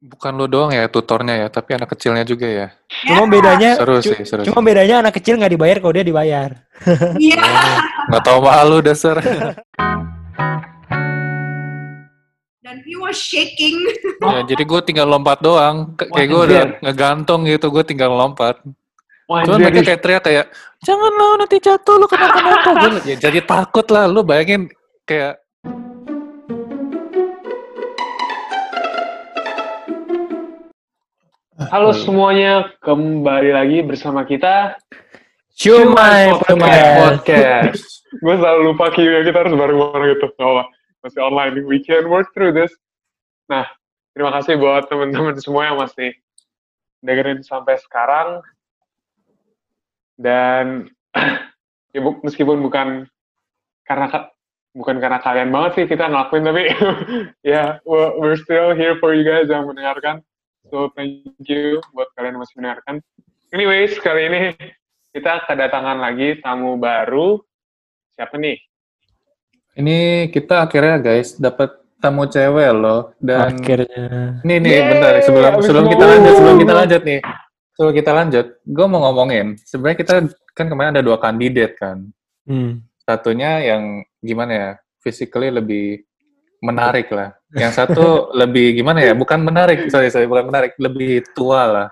Bukan lo doang ya tutornya ya, tapi anak kecilnya juga ya. Cuma bedanya Seru sih, seru cuma sih. bedanya anak kecil nggak dibayar kalau dia dibayar. Iya. Nggak tahu malu dasar. Dan he was shaking. ya, jadi gue tinggal lompat doang. K- kayak gue udah ngegantung gitu, gue tinggal lompat. Wah, Cuman mereka kayak teriak kayak, jangan lo nanti jatuh lo kenapa-napa. Gue ya, jadi takut lah, lo bayangin kayak Halo semuanya, kembali lagi bersama kita Cuma Podcast. Podcast. Gue selalu lupa Q kita harus bareng-bareng gitu. Gak apa, masih online. We can work through this. Nah, terima kasih buat teman-teman semua yang masih dengerin sampai sekarang. Dan ya bu- meskipun bukan karena ka- bukan karena kalian banget sih kita ngelakuin tapi ya we're, we're still here for you guys yang mendengarkan. So thank you buat kalian yang masih mendengarkan. Anyways, kali ini kita kedatangan lagi tamu baru. Siapa nih? ini kita akhirnya guys dapat tamu cewek loh dan Akhirnya. Nih nih, Yeay, bentar sebelum abis sebelum kita lanjut, sebelum kita lanjut nih. Sebelum kita lanjut, gue mau ngomongin. Sebenarnya kita kan kemarin ada dua kandidat kan. Hmm. Satunya yang gimana ya, physically lebih menarik lah. Yang satu lebih gimana ya, bukan menarik, sorry sorry, bukan menarik, lebih tua lah.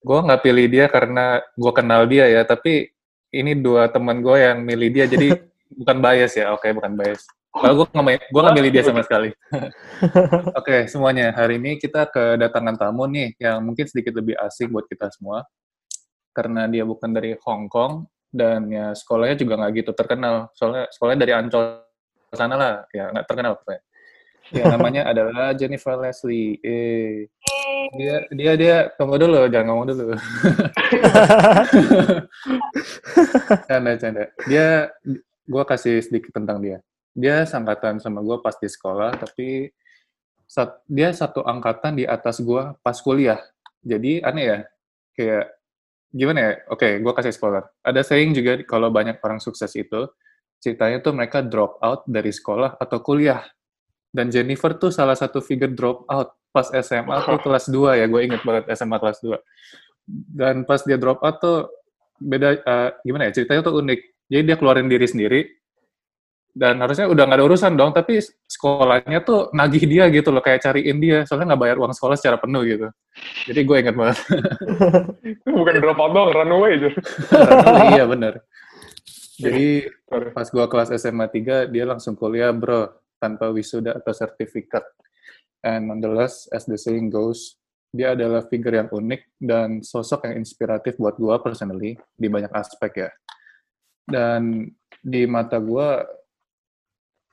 Gue nggak pilih dia karena gue kenal dia ya, tapi ini dua teman gue yang milih dia, jadi bukan bias ya, oke bukan bias. Kalau gue nggak gue nggak milih dia sama sekali. Oke, semuanya. Hari ini kita kedatangan tamu nih yang mungkin sedikit lebih asing buat kita semua. Karena dia bukan dari Hong Kong dan ya sekolahnya juga nggak gitu terkenal. Soalnya sekolahnya dari Ancol sana lah, ya nggak terkenal pokoknya. Ya namanya adalah Jennifer Leslie. Eh, dia dia dia tunggu dulu, jangan ngomong dulu. canda canda. Dia gua kasih sedikit tentang dia. Dia sangkatan sama gua pas di sekolah, tapi sat- dia satu angkatan di atas gua pas kuliah. Jadi aneh ya, kayak gimana ya? Oke, gua kasih spoiler. Ada saying juga kalau banyak orang sukses itu ceritanya tuh mereka drop out dari sekolah atau kuliah. Dan Jennifer tuh salah satu figure drop out pas SMA tuh kelas 2 ya, gue inget banget SMA kelas 2. Dan pas dia drop out tuh beda eh, gimana ya? Ceritanya tuh unik. Jadi dia keluarin diri sendiri dan harusnya udah nggak ada urusan dong, tapi sekolahnya tuh nagih dia gitu loh, kayak cariin dia, soalnya nggak bayar uang sekolah secara penuh gitu. Jadi gue inget banget. Bukan drop out doang, runaway aja. iya bener. Jadi Sorry. pas gua kelas SMA 3, dia langsung kuliah bro, tanpa wisuda atau sertifikat. And nonetheless, as the saying goes, dia adalah figure yang unik dan sosok yang inspiratif buat gua personally di banyak aspek ya. Dan di mata gua,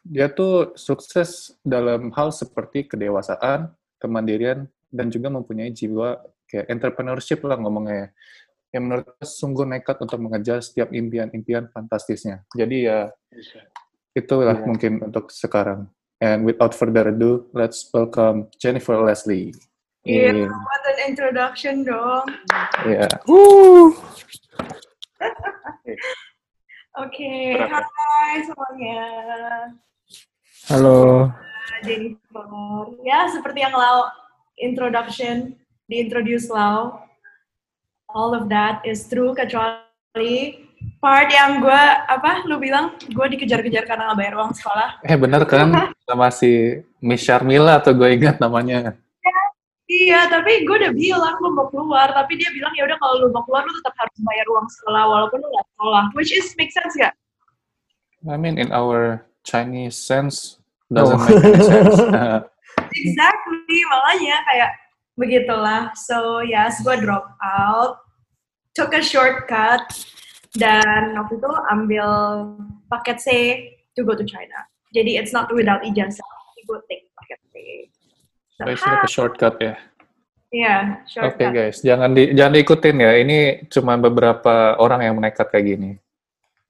dia tuh sukses dalam hal seperti kedewasaan, kemandirian, dan juga mempunyai jiwa kayak entrepreneurship lah ngomongnya ya yang menurut gue sungguh nekat untuk mengejar setiap impian-impian fantastisnya. Jadi ya itulah Iya. mungkin untuk sekarang. And without further ado, let's welcome Jennifer Leslie. Iya, what an introduction dong. Iya. Oke, Berapa? hai semuanya. Halo. Jennifer. Ya, seperti yang Lau introduction, di-introduce Lau. All of that is true, kecuali part yang gue, apa, lu bilang, gue dikejar-kejar karena nggak bayar uang sekolah. Eh bener kan sama si Miss Sharmila atau gue ingat namanya. Iya, tapi gue udah bilang lu mau keluar, tapi dia bilang ya udah kalau lu mau keluar lu tetap harus bayar uang sekolah walaupun lu nggak sekolah, which is make sense gak? I mean in our Chinese sense doesn't Oh. make any sense. Exactly, makanya kayak begitulah. So yes, gue drop out, took a shortcut, dan waktu itu ambil paket C to go to China. Jadi it's not without ijazah, tapi gue take paket C. So, So, it's like a shortcut ya. Iya, Oke shortcut. guys, jangan di, jangan diikutin ya. Ini cuma beberapa orang yang menekat kayak gini.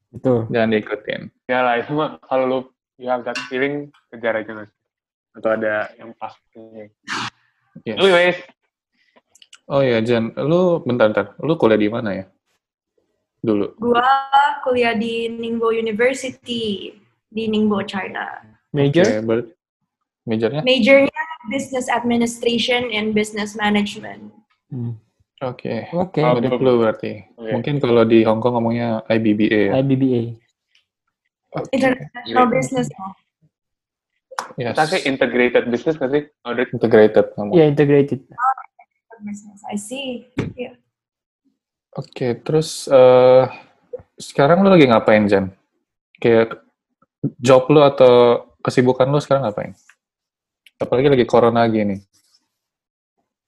Itu. Jangan diikutin. Ya lah, itu mah kalau lu you have that feeling, kejar aja mas. Atau ada yang pasti. Yes. Anyways, Oh iya, Jen, lu bentar, bentar. Lu kuliah di mana ya? Dulu. Gue kuliah di Ningbo University di Ningbo, China. Major? Oke, ber- majornya? Majornya business administration and business management. Hmm. Oke. Oke. Oh, Mirip lu berarti. Oke. Mungkin kalau di Hong Kong ngomongnya IBBA. ya? IBBA. Oke. International Iya. business. Yes. Kita sih integrated business nggak sih? Integrated ngomong. Ya integrated. Business. I see. Yeah. Oke, terus eh sekarang lu lagi ngapain, Jan? Kayak job lu atau kesibukan lu sekarang ngapain? Apalagi lagi corona gini.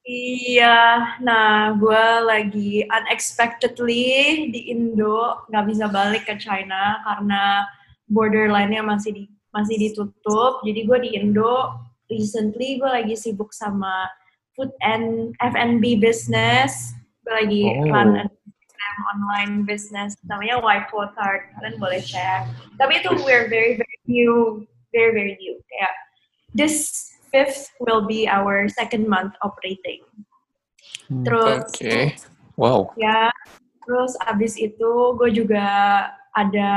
Iya, nah gue lagi unexpectedly di Indo nggak bisa balik ke China karena borderline-nya masih di masih ditutup. Jadi gue di Indo recently gue lagi sibuk sama food and F&B business. Gue lagi Oh. run an Instagram online business namanya White Card. Kalian boleh cek. Tapi itu we're very very new, very very new. Kayak this fifth will be our second month operating. Hmm. Terus Oke. Wow. ya, terus abis itu gue juga ada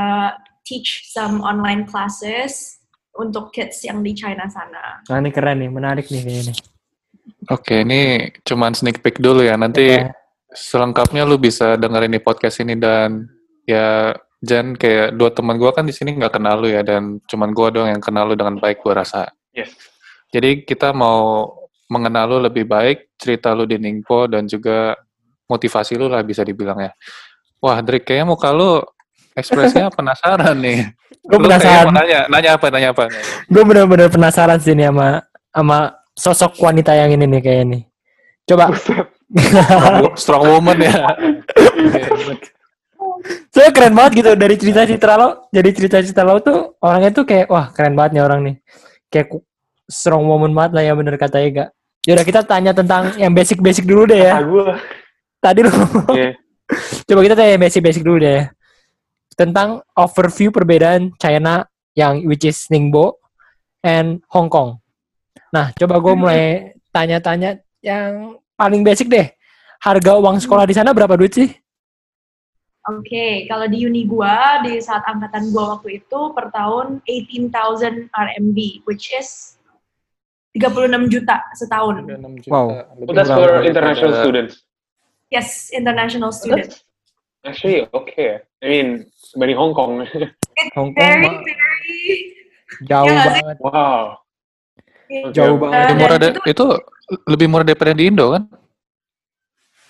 teach some online classes untuk kids yang di China sana. Nah, ini keren nih, menarik nih kayaknya. Oke, ini cuman sneak peek dulu ya. Nanti Ya. selengkapnya lu bisa dengerin di podcast ini dan ya Jan kayak dua teman gua kan di sini nggak kenal lu ya dan cuman gua doang yang kenal lu dengan baik gua rasa. Yes. Jadi kita mau mengenal lu lebih baik, cerita lu di Ningpo dan juga motivasi lu lah bisa dibilang ya. Wah, Drik, kayaknya muka lu ekspresinya penasaran nih. Gue penasaran. nanya, nanya apa, nanya apa? Gue bener-bener penasaran sih nih sama sama sosok wanita yang ini nih kayak ini. Coba. Strong, wo- strong woman ya. Saya keren banget gitu dari cerita-cerita lo. Jadi cerita-cerita lo tuh orangnya tuh kayak wah keren banget nih orang nih. Kayak strong woman banget lah ya bener kata Ega. Yaudah kita tanya tentang yang basic-basic dulu deh ya. Gue. Tadi lo Iya. coba kita tanya yang basic-basic dulu deh. ya. Tentang overview perbedaan China yang which is Ningbo and Hong Kong. Nah, coba gue mulai tanya-tanya yang paling basic deh. Harga uang sekolah di sana berapa duit sih? Oke, kalau di uni gua di saat angkatan gua waktu itu per tahun 18,000 RMB, which is 36 juta setahun. Wow. Oh, that's for international students. Yes, international student. That's actually okay. I mean, dibanding Hong Kong. Hong Kong Very, very jauh sih? banget. wow. Jauh banget. Lebih murah da- itu lebih murah daripada di Indo kan?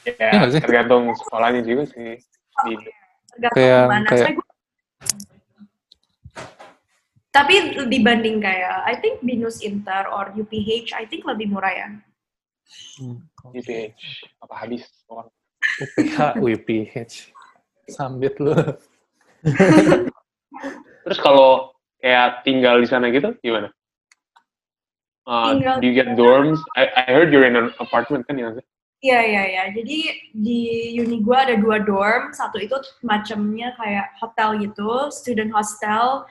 Ya, sih? tergantung sekolahnya juga sih. Di Indo. tergantung Kayak- kayak- Tapi dibanding kayak, I think Binus Inter or UPH, I think lebih murah ya. UPH. Apa habis? orang. UPH, UPH. Sambit lu. Terus kalau kayak tinggal di sana gitu, gimana? Uh, Tinggal- do you get dorms? I, I heard you're in an apartment kan ya? Iya, iya, iya. Jadi di uni gua ada dua dorm. Satu itu macamnya kayak hotel gitu, student hostel.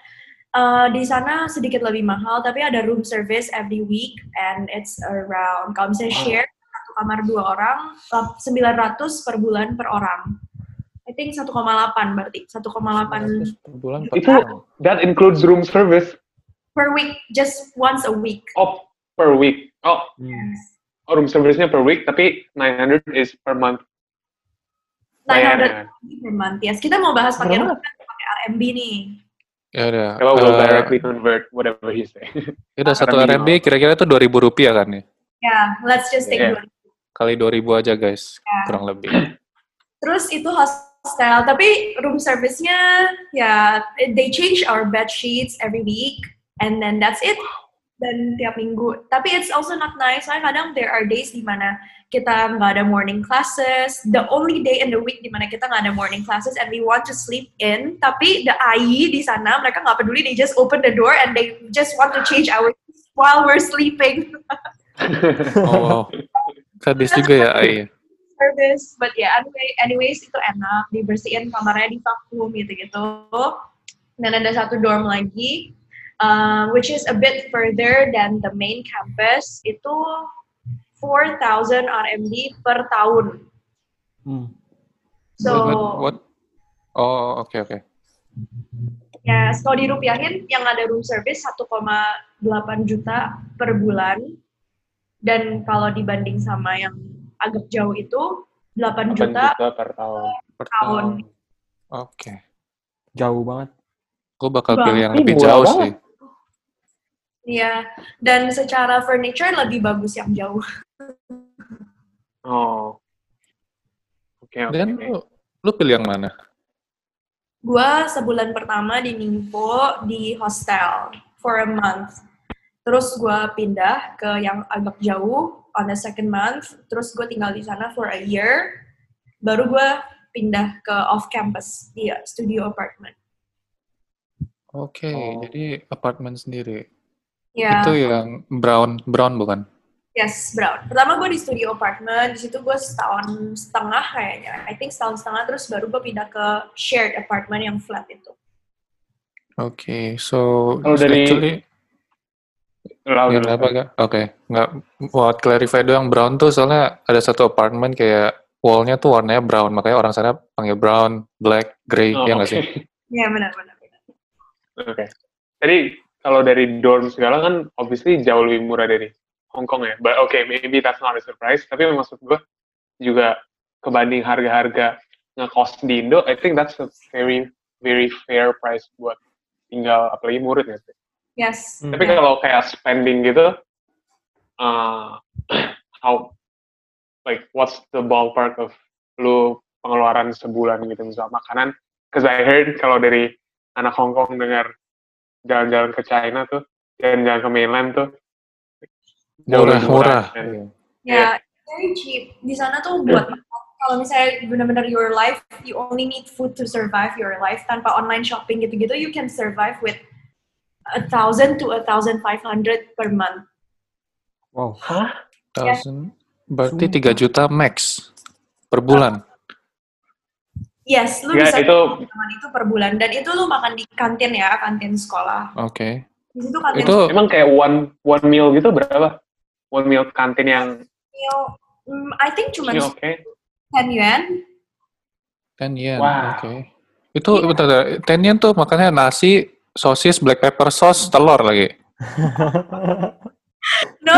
Eh, di sana sedikit lebih mahal, tapi ada room service every week and it's around kalau misalnya Wow. share satu kamar dua orang, lap- 900 per bulan per orang. I think 1,8 berarti 1,8 per bulan per Itu that includes room service per week, just once a week. oh per week. Oh, Hmm. oh room service-nya per week, tapi 900 is per month. 900 Bayarnya. per month. Yes, kita mau bahas pakai Berapa? pakai RMB nih. Ya udah. Kalau will eh, directly convert whatever he say. ya udah satu RMB. Kira-kira itu 2000 rupiah kan ya? Ya, let's just take Yeah. dua Kali 2000 aja guys, Ya. kurang lebih. Terus itu hostel, tapi room service-nya ya they change our bed sheets every week and then that's it. Dan tiap minggu. Tapi it's also not nice. Soalnya kadang there are days di mana kita nggak ada morning classes. The only day in the week di mana kita nggak ada morning classes and we want to sleep in. Tapi the AI di sana mereka nggak peduli. They just open the door and they just want to change our while we're sleeping. Oh wow. Sadis juga ya Ai. service but ya anyway anyways itu enak dibersihin kamarnya di vakum gitu gitu dan ada satu dorm lagi uh, which is a bit further than the main campus itu 4,000 RMB per tahun Hmm. so What, what? Oh, oke oke. ya kalau dirupiahin yang ada room service 1,8 juta per bulan Dan kalau dibanding sama yang agak jauh itu 8 8 juta juta per tahun. Per tahun. Oke. Jauh banget. Gue bakal Bang, pilih yang lebih jauh banget. sih. Iya, dan secara furniture lebih bagus yang jauh. Oh. Oke, oke. Dan lu, lu pilih yang mana? Gua sebulan pertama di Ningpo di hostel for a month. Terus gua pindah ke yang agak jauh on the second month. Terus gue tinggal di sana for a year. Baru gua pindah ke off campus di studio apartment. Oke, Oh. jadi apartemen sendiri. Ya, Itu yang brown, brown bukan? yes, Brown. Pertama gue di studio apartment, di situ gue setahun setengah kayaknya. I think setahun setengah, terus baru gue pindah ke shared apartment yang flat itu. Oke, so Kalau dari- actually, Lalu ya nggak apa? Oke, nggak buat clarify doang brown tuh soalnya ada satu apartemen kayak wallnya tuh warnanya brown, makanya orang sana panggil brown, black, grey, Oh, ya nggak oke. sih? Ya, benar-benar. Oke. Jadi kalau dari dorm segala kan obviously jauh lebih murah dari Hong Kong ya. But okay, maybe that's not a surprise. Tapi maksud gue juga kebanding harga-harga ngekos di Indo, I think that's a very very fair price buat tinggal apalagi murid ya. Yes. Hmm. Tapi kalau kayak spending gitu, uh, how like what's the ballpark of lu pengeluaran sebulan gitu misal makanan? Cause I heard kalau dari anak Hong Kong dengar jalan-jalan ke China tuh, jalan-jalan ke mainland tuh jauh Murah, murah. Dan- Ya, very cheap. Di sana tuh buat kalau misalnya benar-benar your life, you only need food to survive your life tanpa online shopping gitu-gitu, you can survive with a thousand to a thousand five hundred per month. Wow. Thousand, berarti Sumpah. 3 juta max per bulan. Yes, lu Ya, bisa itu makan itu per bulan dan itu lu makan di kantin ya, kantin sekolah. Oke. Di situ kantin Itu emang kayak one one meal gitu berapa? One meal kantin yang meal, mm, I think cuma ini oke. 10 yuan. 10 yen. Wow. Oke. Itu bentar, bentar. 10 yen tuh makannya nasi, sosis, black pepper sauce, telur lagi. No!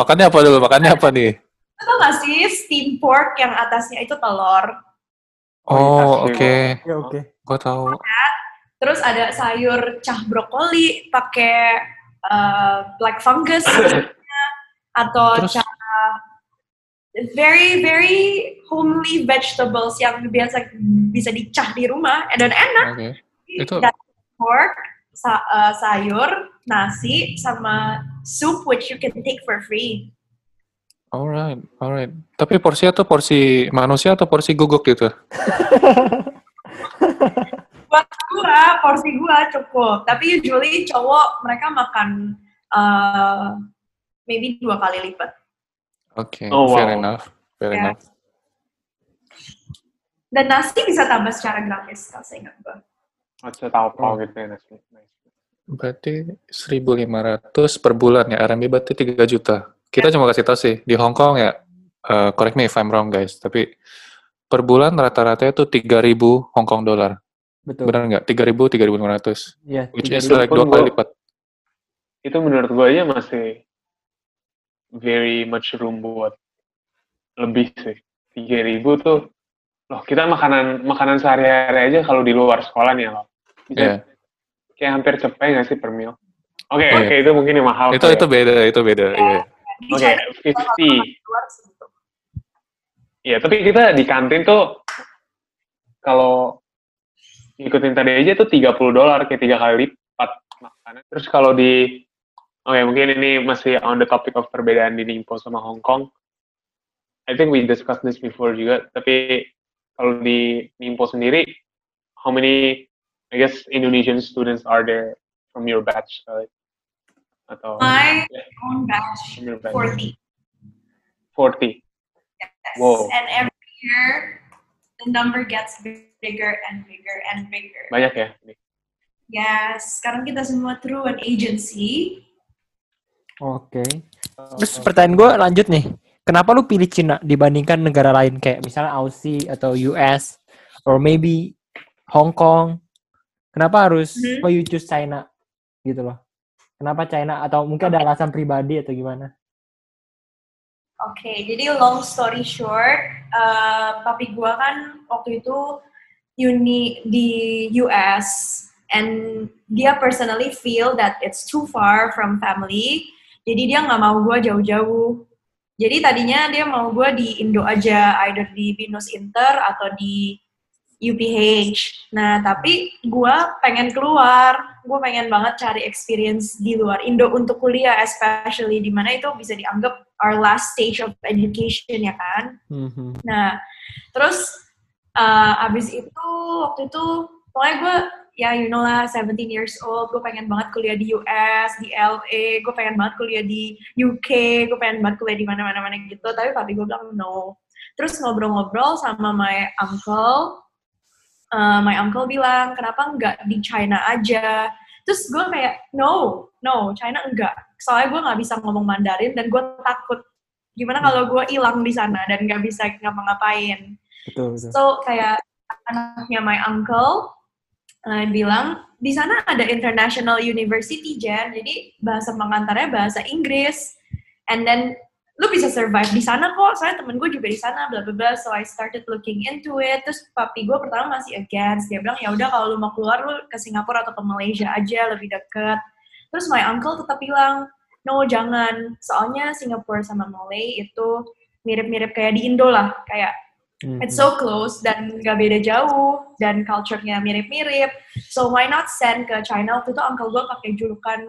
Makannya apa dulu? Makannya apa nih? Lu tau gak sih steam pork yang atasnya itu telur? Oh, Oke. oke. Ya oke. Gua tahu. Terus ada sayur cah brokoli pakai uh, black fungus atau Terus- cah very very homely vegetables yang biasa bisa dicah di rumah dan enak. Oke. Itu- Dan pork, sa- uh, sayur, nasi sama soup which you can take for free. Alright, alright. Tapi porsinya tuh porsi manusia atau porsi guguk gitu? Buat gua porsi gua cukup, tapi usually cowok mereka makan uh, maybe dua kali lipat. Oke, Oh, fair wow. enough. Fair Ya. enough. Dan nasi bisa tambah secara gratis, kalau saya ingat gua. Macam tahu gitu ya nasi. Nice. Berarti 1.500 per bulan ya, RMB berarti 3 juta. Kita cuma kasih tahu sih, di Hong Kong ya, eh, correct me if I'm wrong guys, tapi per bulan rata-rata itu 3.000 Hong Kong dollar. Betul. Benar nggak? 3.000, 3.500. Iya. Which tiga is ribu. like dua kali lipat. Itu menurut gue aja masih very much room buat lebih sih. Tiga ribu tuh, loh kita makanan makanan sehari-hari aja kalau di luar sekolah nih ya loh. Bisa Iya. kayak hampir cepet nggak sih per meal? Oke, Iya. oke itu mungkin yang mahal. Itu kali itu ya. beda, itu beda. Iya. Di Oke, 50. keluar segitu. Iya, tapi kita di kantin tuh kalau ngikutin tadi aja tuh 30 dolar kayak tiga kali lipat makanan. Terus kalau di Oke, mungkin ini masih on the topic of perbedaan di Ningpo sama Hong Kong. I think we discussed this before juga, tapi kalau di Ningpo sendiri, how many, I guess, Indonesian students are there from your batch? kali? Atau My Yeah. own batch, from your batch? 40. 40. Yes. Wow. And every year, the number gets bigger and bigger and bigger. Banyak ya? Yes, sekarang kita semua through an agency. Oke. Terus pertanyaan gue lanjut nih. Kenapa lu pilih Cina dibandingkan negara lain kayak misalnya Aussie atau US or maybe Hong Kong? Kenapa harus Mhm. why you choose China gitu loh? Kenapa China atau mungkin ada alasan pribadi atau gimana? Oke, jadi long story short, uh, papi gua kan waktu itu uni di US and dia personally feel that it's too far from family, jadi dia nggak mau gua jauh-jauh. Jadi tadinya dia mau gua di Indo aja, either di Binus Inter atau di UPH. Nah, tapi gue pengen keluar, gue pengen banget cari experience di luar Indo untuk kuliah, especially di mana itu bisa dianggap our last stage of education ya kan. Mm-hmm. Nah, terus uh, abis itu waktu itu pokoknya gue ya you know lah 17 years old gue pengen banget kuliah di US di LA gue pengen banget kuliah di UK gue pengen banget kuliah di mana-mana mana gitu tapi papi gue bilang no terus ngobrol-ngobrol sama my uncle uh, my uncle bilang kenapa nggak di China aja? Terus gue kayak no no China enggak soalnya gue nggak bisa ngomong Mandarin dan gue takut. Gimana kalau gue hilang di sana dan nggak bisa ngapa-ngapain? Betul, betul. so kayak anaknya my uncle uh, bilang di sana ada international university Jen. Jadi bahasa pengantarnya bahasa Inggris. And then lu bisa survive di sana kok soalnya temen gue juga di sana bla bla bla so I started looking into it terus papi gue pertama masih against dia bilang ya udah kalau lu mau keluar lu ke Singapura atau ke Malaysia aja lebih deket terus my uncle tetap bilang no jangan soalnya Singapura sama Malay itu mirip-mirip kayak di Indo lah kayak mm-hmm. It's so close dan gak beda jauh dan culture-nya mirip-mirip. So why not send ke China? Waktu itu uncle gue pakai julukan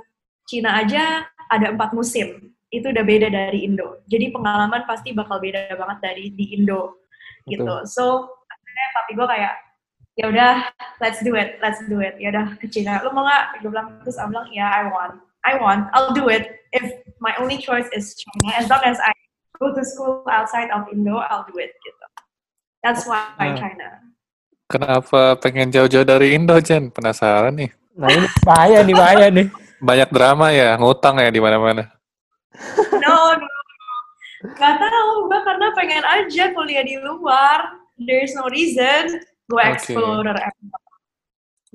Cina aja ada empat musim itu udah beda dari Indo. Jadi pengalaman pasti bakal beda banget dari di Indo gitu. Betul. So akhirnya papi gue kayak ya udah let's do it, let's do it. Ya udah ke Cina. Lu mau nggak? Gue bilang terus aku bilang ya I want, I want, I'll do it. If my only choice is China, as long as I go to school outside of Indo, I'll do it gitu. That's why nah. China. Kenapa pengen jauh-jauh dari Indo, Jen? Penasaran nih. Nah ini bahaya nih, bahaya nih. Banyak drama ya, ngutang ya di mana-mana no, no. Gak tau, gue karena pengen aja kuliah di luar. There's no reason. Gue okay. explorer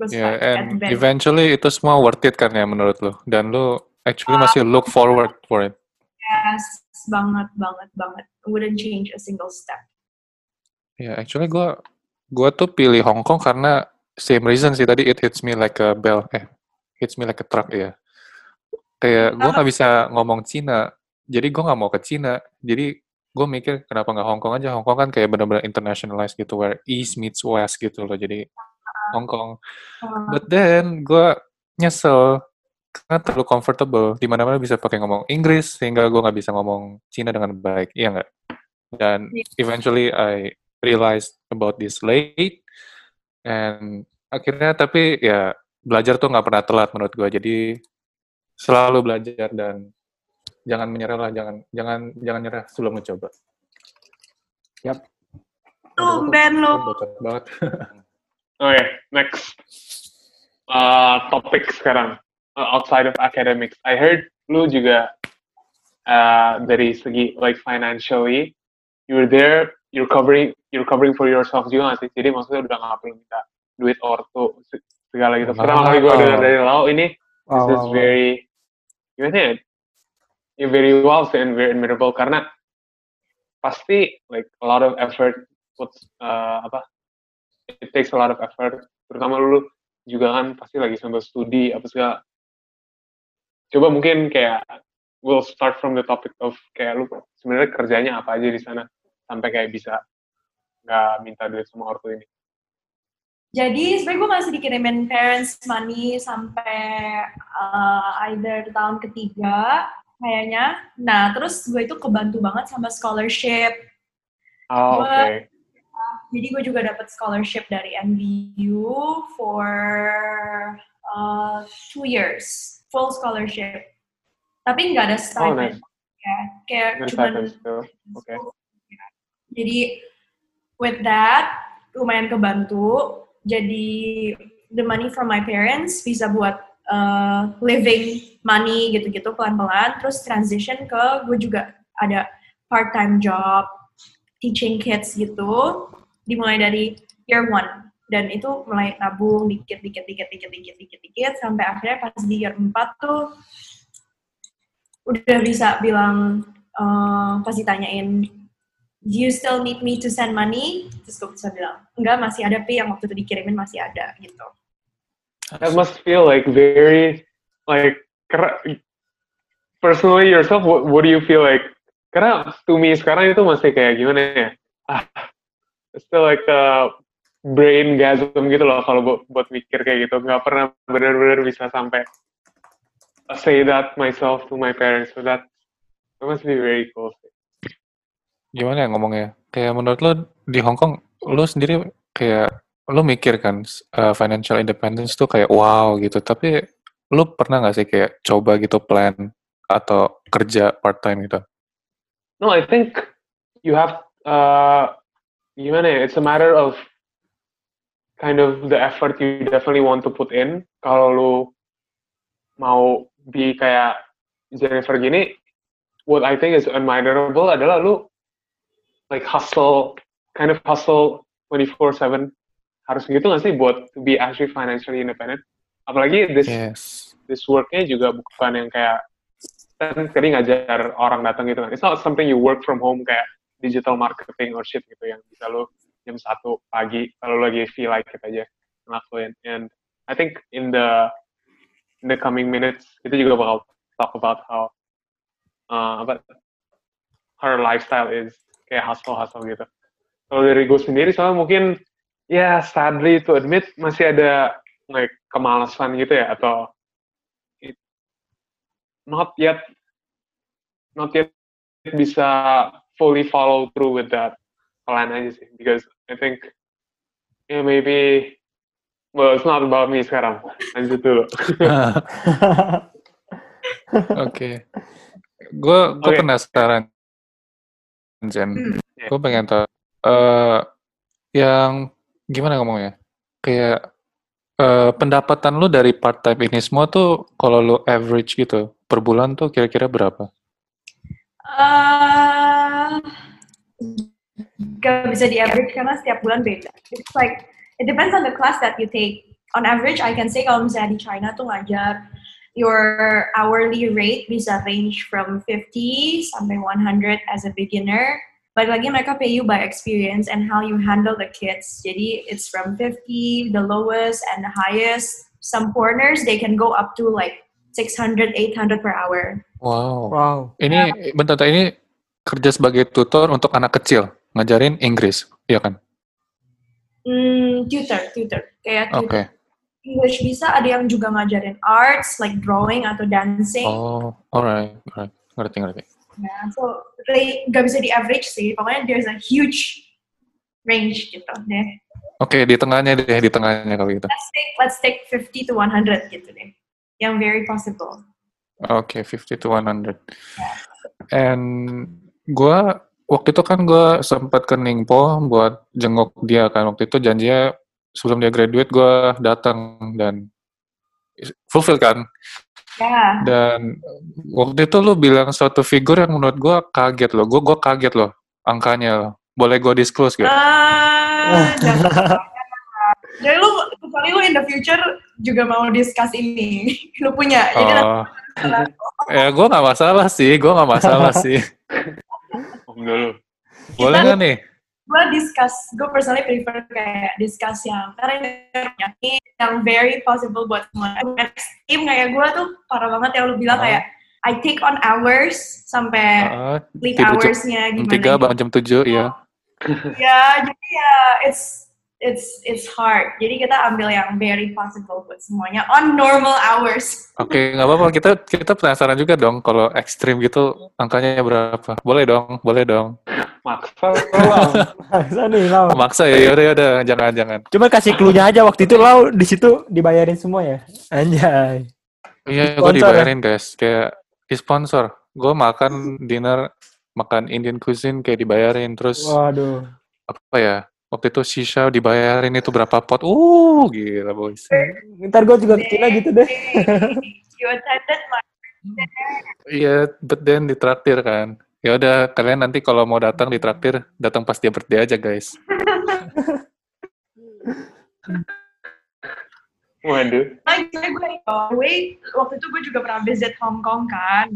yeah, and eventually itu semua worth it kan ya menurut lo? Dan lo actually uh, masih look forward for it? Yes, banget, banget, banget. Wouldn't change a single step. Ya, yeah, actually gue gue tuh pilih Hong Kong karena same reason sih tadi it hits me like a bell eh hits me like a truck ya kayak gue nggak bisa ngomong Cina. Jadi gue nggak mau ke Cina. Jadi gue mikir kenapa nggak Hong Kong aja? Hong Kong kan kayak benar-benar internationalized gitu where East meets West gitu loh. Jadi Hong Kong. But then gue nyesel karena terlalu comfortable. Di mana-mana bisa pakai ngomong Inggris sehingga gue nggak bisa ngomong Cina dengan baik. Iya nggak? Dan iya. eventually I realized about this late and akhirnya tapi ya belajar tuh nggak pernah telat menurut gue jadi selalu belajar dan jangan menyerah lah, jangan jangan jangan nyerah sebelum mencoba. Yap. Ben lo. banget. Oke, okay, next uh, topik sekarang uh, outside of academics. I heard lu juga uh, dari segi like financially, you're there, you're covering, you're covering for yourself juga nggak sih? Jadi maksudnya udah nggak perlu minta duit ortu segala gitu. Pertama kali gue dengar dari lo ini, this is very gimana ya? Very well and very admirable. Karena pasti like a lot of effort puts uh, apa it takes a lot of effort. Terutama dulu juga kan pasti lagi sambil studi apa segala. Coba mungkin kayak we'll start from the topic of kayak lu sebenarnya kerjanya apa aja di sana sampai kayak bisa nggak minta duit sama ortu ini jadi sebenarnya gue masih dikirimin parents money sampai uh, either tahun ketiga kayaknya. Nah terus gue itu kebantu banget sama scholarship. Oh, oke. Okay. Uh, jadi gue juga dapat scholarship dari NBU for uh, two years, full scholarship. Tapi nggak ada stipend. Oh, nice. Ya, kayak cuma. Oke. Okay. Jadi with that lumayan kebantu jadi the money from my parents bisa buat uh, living money gitu-gitu pelan-pelan. Terus transition ke gue juga ada part time job teaching kids gitu. Dimulai dari year one. Dan itu mulai nabung dikit dikit dikit dikit dikit dikit dikit. Sampai akhirnya pas di year 4 tuh udah bisa bilang eh, pas ditanyain, do you still need me to send money? Terus gue bisa bilang, enggak masih ada Pi yang waktu itu dikirimin masih ada gitu. That must feel like very like personally yourself. What, what do you feel like? Karena to me sekarang itu masih kayak gimana ya? Ah, still like a brain gasm gitu loh kalau buat, buat mikir kayak gitu. Nggak pernah benar-benar bisa sampai say that myself to my parents. So that that must be very cool. Gimana ya ngomongnya? Kayak menurut lo di Hong Kong, lo sendiri kayak lo mikir kan uh, financial independence tuh kayak wow gitu. Tapi lo pernah nggak sih kayak coba gitu plan atau kerja part time gitu? No, I think you have uh, gimana ya? It's a matter of kind of the effort you definitely want to put in. Kalau lu mau be kayak Jennifer gini, what I think is admirable adalah lu like hustle, kind of hustle 24/7 harus gitu nggak sih buat to be actually financially independent? Apalagi this Yes. this worknya juga bukan yang kayak kan tadi ngajar orang datang gitu kan. It's not something you work from home kayak digital marketing or shit gitu yang bisa lu jam satu pagi kalau lagi feel like it aja ngelakuin. And I think in the in the coming minutes kita juga bakal talk about how uh, apa her lifestyle is kayak hustle hustle gitu. Kalau dari gue sendiri soalnya mungkin ya sadly to admit masih ada like kemalasan gitu ya atau it- not yet not yet bisa fully follow through with that plan aja sih because I think yeah maybe well it's not about me sekarang lanjut dulu Oke. Gue gue Oke. penasaran, Jen. Hmm. Gue pengen tahu eh yang gimana ngomongnya? Kayak eh, pendapatan lu dari part time ini semua tuh kalau lu average gitu per bulan tuh kira-kira berapa? Uh, gak bisa di average karena setiap bulan beda. It's like it depends on the class that you take. On average, I can say kalau misalnya di China tuh ngajar your hourly rate bisa range from 50 sampai 100 as a beginner. Balik lagi mereka pay you by experience and how you handle the kids. Jadi it's from 50, the lowest and the highest. Some foreigners they can go up to like 600, 800 per hour. Wow. wow. Ini bentar, bentar, ini kerja sebagai tutor untuk anak kecil, ngajarin Inggris, iya kan? Hmm, tutor, tutor. Kayak Oke. tutor English bisa, ada yang juga ngajarin arts, like drawing atau dancing. Oh, alright, alright. Ngerti, ngerti. Nah, so, nggak bisa di average sih. Pokoknya there's a huge range gitu deh. Oke, di tengahnya deh, di tengahnya kalau gitu. Let's take, let's take 50 to 100 gitu deh. Yang very possible. Oke, 50 to 100. And gua waktu itu kan gua sempat ke Ningpo buat jenguk dia kan. Waktu itu janjinya sebelum dia graduate gua datang dan fulfill kan. Ya. Dan waktu itu lu bilang suatu figur yang menurut gua kaget loh. Gua gua kaget loh angkanya loh. Boleh gua disclose gak? Ah, jangan. Jadi lu, kecuali lu in the future juga mau discuss ini. Lu punya. Jadi Oh. ya gua nggak masalah sih, gua nggak masalah sih. Boleh nggak nih? Gue discuss, gue personally prefer kayak discuss yang karena yang very possible buat semua. Tim kayak gue tuh parah banget yang lu bilang Oh. kayak I take on hours sampai jam hoursnya gimana. tiga gitu. bangun jam tujuh ya. Ya, jadi ya it's it's it's hard. Jadi kita ambil yang very possible buat semuanya on normal hours. Oke, nggak apa-apa. Kita kita penasaran juga dong kalau ekstrim gitu angkanya berapa? Boleh dong, boleh dong. Maksa Maksa nih, Lau. Maksa ya, yaudah yaudah, jangan jangan. Coba kasih clue-nya aja waktu itu Lau di situ dibayarin semua ya. Anjay. Iya, gue ya? dibayarin guys, kayak di sponsor. Gue makan dinner, makan Indian cuisine kayak dibayarin. Terus Waduh. apa ya? Waktu itu shisha dibayarin itu berapa pot? Uh, gila boys. Ntar gue juga ke Cina gitu deh. you attended my Iya, but then ditraktir kan. Ya udah, kalian nanti kalau mau datang ditraktir, datang pas dia birthday aja guys. waduh Nah, gue wait, waktu itu gue juga pernah visit Hong Kong kan.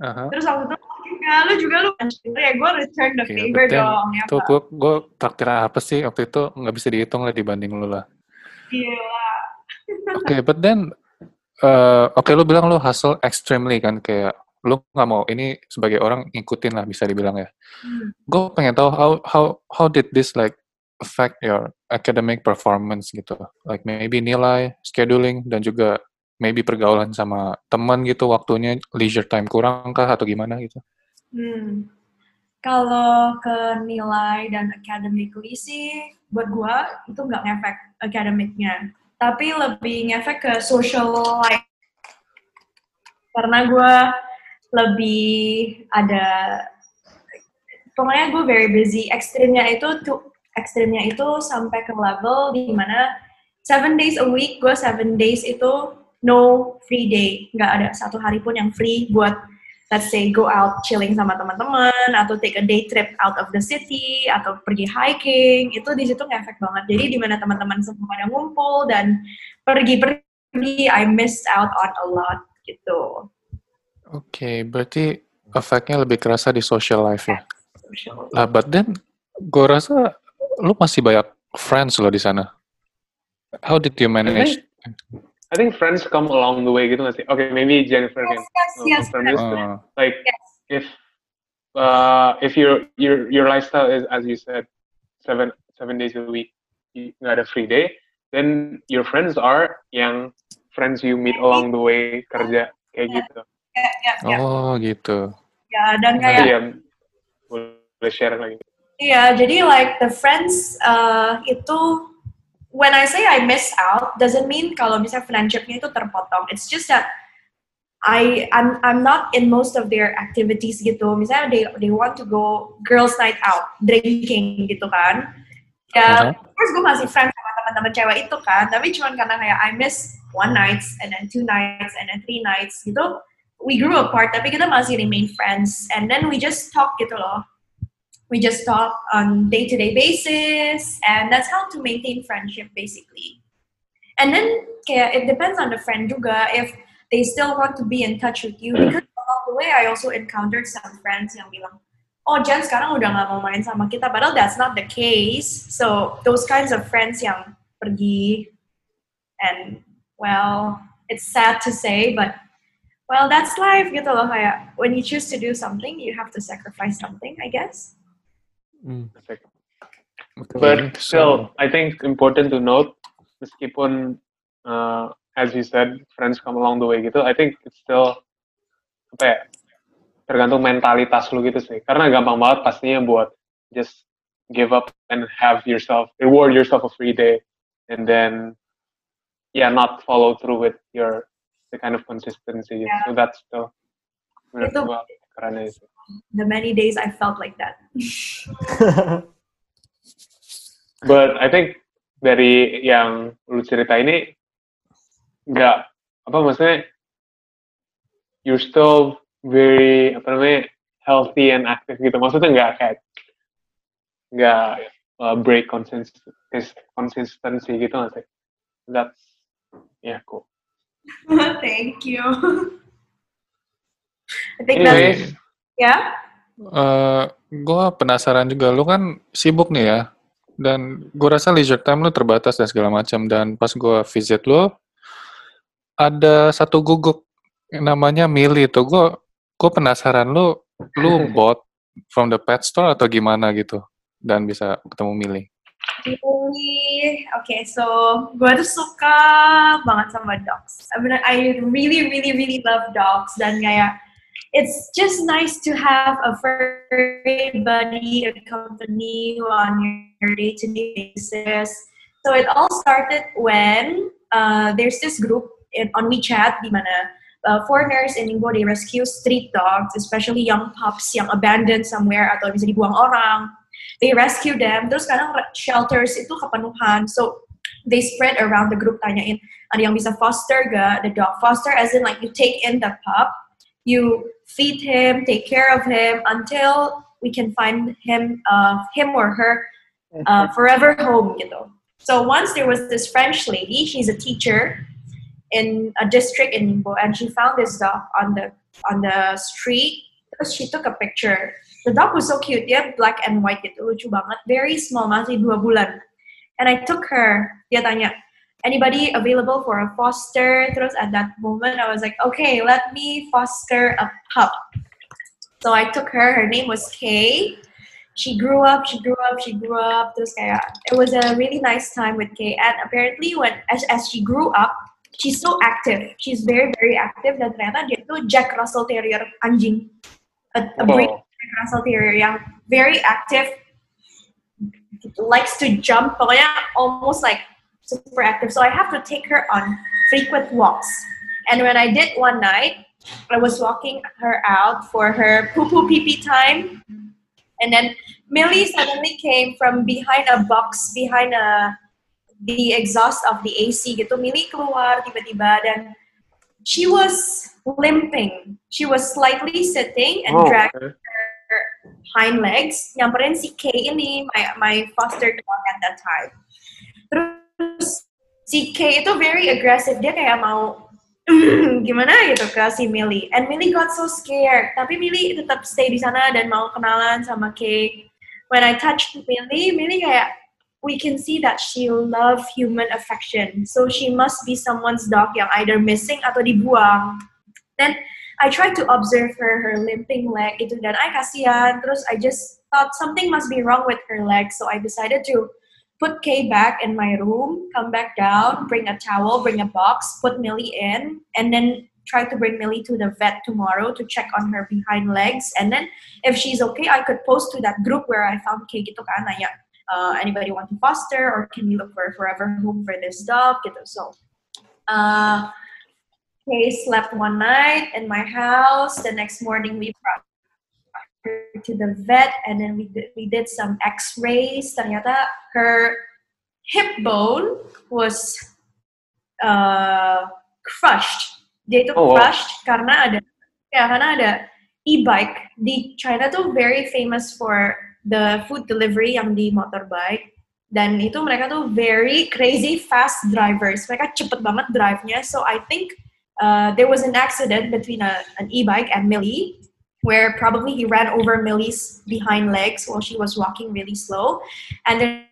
Aha. Terus waktu itu juga, lu juga lu ya gue return the Iya, favor dong. Ya, Tuh gue gue traktir apa sih waktu itu nggak bisa dihitung lah dibanding lu lah. Gila. Oke, but then eh, oke lu bilang lu hustle extremely kan kayak lu nggak mau ini sebagai orang ngikutin lah bisa dibilang ya. Hmm. Gue pengen tahu how how how did this like affect your academic performance gitu. Like maybe nilai, scheduling dan juga maybe pergaulan sama teman gitu waktunya leisure time kurang kah atau gimana gitu. Hmm. Kalau ke nilai dan academically sih, buat gua itu nggak ngefek akademiknya. Tapi lebih ngefek ke social life. Karena gua lebih ada, pokoknya gue very busy. Ekstrimnya itu tuh, ekstrimnya itu sampai ke level di mana seven days a week, gue seven days itu no free day. Nggak ada satu hari pun yang free buat let's say go out chilling sama teman-teman atau take a day trip out of the city atau pergi hiking itu di situ ngefek banget jadi di mana teman-teman semua pada ngumpul dan pergi-pergi I missed out on a lot gitu Oke, berarti efeknya lebih kerasa di social life ya. Social. Lah, but then gue rasa lu masih banyak friends lo di sana. How did you manage? I think friends come along the way gitu nggak sih? Okay, maybe Jennifer yes can yes yes confirm this. Uh, Like Yes. if uh, if your your your lifestyle is as you said seven seven days a week, you nggak ada free day, then your friends are yang friends you meet along the way kerja kayak gitu. Oh gitu. Ya, dan kayak ya boleh share lagi. Iya, jadi like the friends uh, itu when I say I miss out doesn't mean kalau misalnya friendshipnya itu terpotong. It's just that I I'm I'm not in most of their activities gitu. Misalnya they they want to go girls night out, drinking gitu kan. Ya, of course gue masih friends sama teman-teman cewek itu kan. Tapi cuman karena kayak I miss one nights and then two nights and then three nights gitu. We grew apart tapi kita masih remain friends. And then we just talk gitu loh. We just talk on day-to-day basis and that's how to maintain friendship basically. And then kayak it depends on the friend juga. If they still want to be in touch with you because along the way I also encountered some friends yang bilang oh Jan sekarang udah gak mau main sama kita. Padahal that's not the case. So those kinds of friends yang pergi and well it's sad to say but well that's life gitu loh kayak when you choose to do something you have to sacrifice something I guess Hmm. Perfect. But still, I think important to note, meskipun uh, as you said, friends come along the way gitu, I think it's still apa ya, tergantung mentalitas lu gitu sih. Karena gampang banget pastinya buat just give up and have yourself reward yourself a free day, and then yeah, not follow through with your the kind of consistency. Yeah. So that's Itu- aja sih. the many days I felt like that. But I think dari yang lu cerita ini nggak apa maksudnya you're still very apa namanya healthy and active gitu. Maksudnya nggak kayak nggak uh, break consistency consistency gitu nggak sih? That's yeah cool. Thank you. I think that's Anyways, yeah. Eh, gue penasaran juga, lu kan sibuk nih ya, dan gue rasa leisure time lu terbatas dan segala macam. Dan pas gue visit lu, ada satu guguk yang namanya Mili tuh. Gue gue penasaran lu, lu bought from the pet store atau gimana gitu, dan bisa ketemu Mili. Really, okay, so gue tuh suka banget sama dogs. I mean, I really, really, really love dogs dan kayak it's just nice to have a furry buddy, a company on your day-to-day basis. So it all started when uh, there's this group in, on WeChat di mana uh, foreigners in Ningbo they rescue street dogs, especially young pups yang abandoned somewhere atau bisa dibuang orang. They rescue them. Terus kadang shelters itu kepenuhan. So they spread around the group tanyain ada yang bisa foster gak the dog. Foster as in like you take in the pup, you feed him, take care of him until we can find him, uh, him or her uh, forever home gitu. So once there was this French lady, she's a teacher in a district in Ningbo, and she found this dog on the on the street. She took a picture. The dog was so cute. Dia black and white gitu, lucu banget. Very small, masih dua bulan. And I took her. Dia tanya, anybody available for a foster? Terus at that moment, I was like, okay, let me foster a pup. So I took her. Her name was Kay. She grew up. She grew up. She grew up. Terus kayak it was a really nice time with Kay. And apparently, when as as she grew up, she's so active. She's very very active. Dan ternyata dia itu Jack Russell Terrier anjing, a, a breed Oh. Russell Terrier yang very active, likes to jump. Pokoknya almost like super active. So I have to take her on frequent walks. And when I did one night, I was walking her out for her poo poo pee pee time. And then Millie suddenly came from behind a box, behind a the exhaust of the AC gitu. Millie keluar tiba-tiba dan she was limping. She was slightly sitting and Oh, dragged okay. Hind legs nyamperin si Kay ini my my foster dog at that time. Terus si Kay itu very aggressive dia kayak mau gimana gitu ke si Millie. And Millie got so scared. Tapi Millie tetap stay di sana dan mau kenalan sama Kay when I touched Millie Millie kayak we can see that she love human affection. So she must be someone's dog yang either missing atau dibuang. Then I tried to observe her, her limping leg gitu dan I kasihan. Terus I just thought something must be wrong with her leg, so I decided to put Kay back in my room, come back down, bring a towel, bring a box, put Millie in, and then try to bring Millie to the vet tomorrow to check on her behind legs. And then if she's okay, I could post to that group where I found Kay gitu kan, nanya, uh, anybody want to foster or can we look for a forever home for this dog gitu. So, uh, Kay slept one night in my house. The next morning, we brought her to the vet, and then we did, we did some X-rays. Ternyata her hip bone was uh, crushed. Dia itu Oh, wow. crushed karena ada ya karena ada e-bike di China tuh very famous for the food delivery yang di motorbike dan itu mereka tuh very crazy fast drivers mereka cepet banget drive-nya so I think uh, there was an accident between a, an e-bike and Millie where probably he ran over Millie's behind legs while she was walking really slow. And then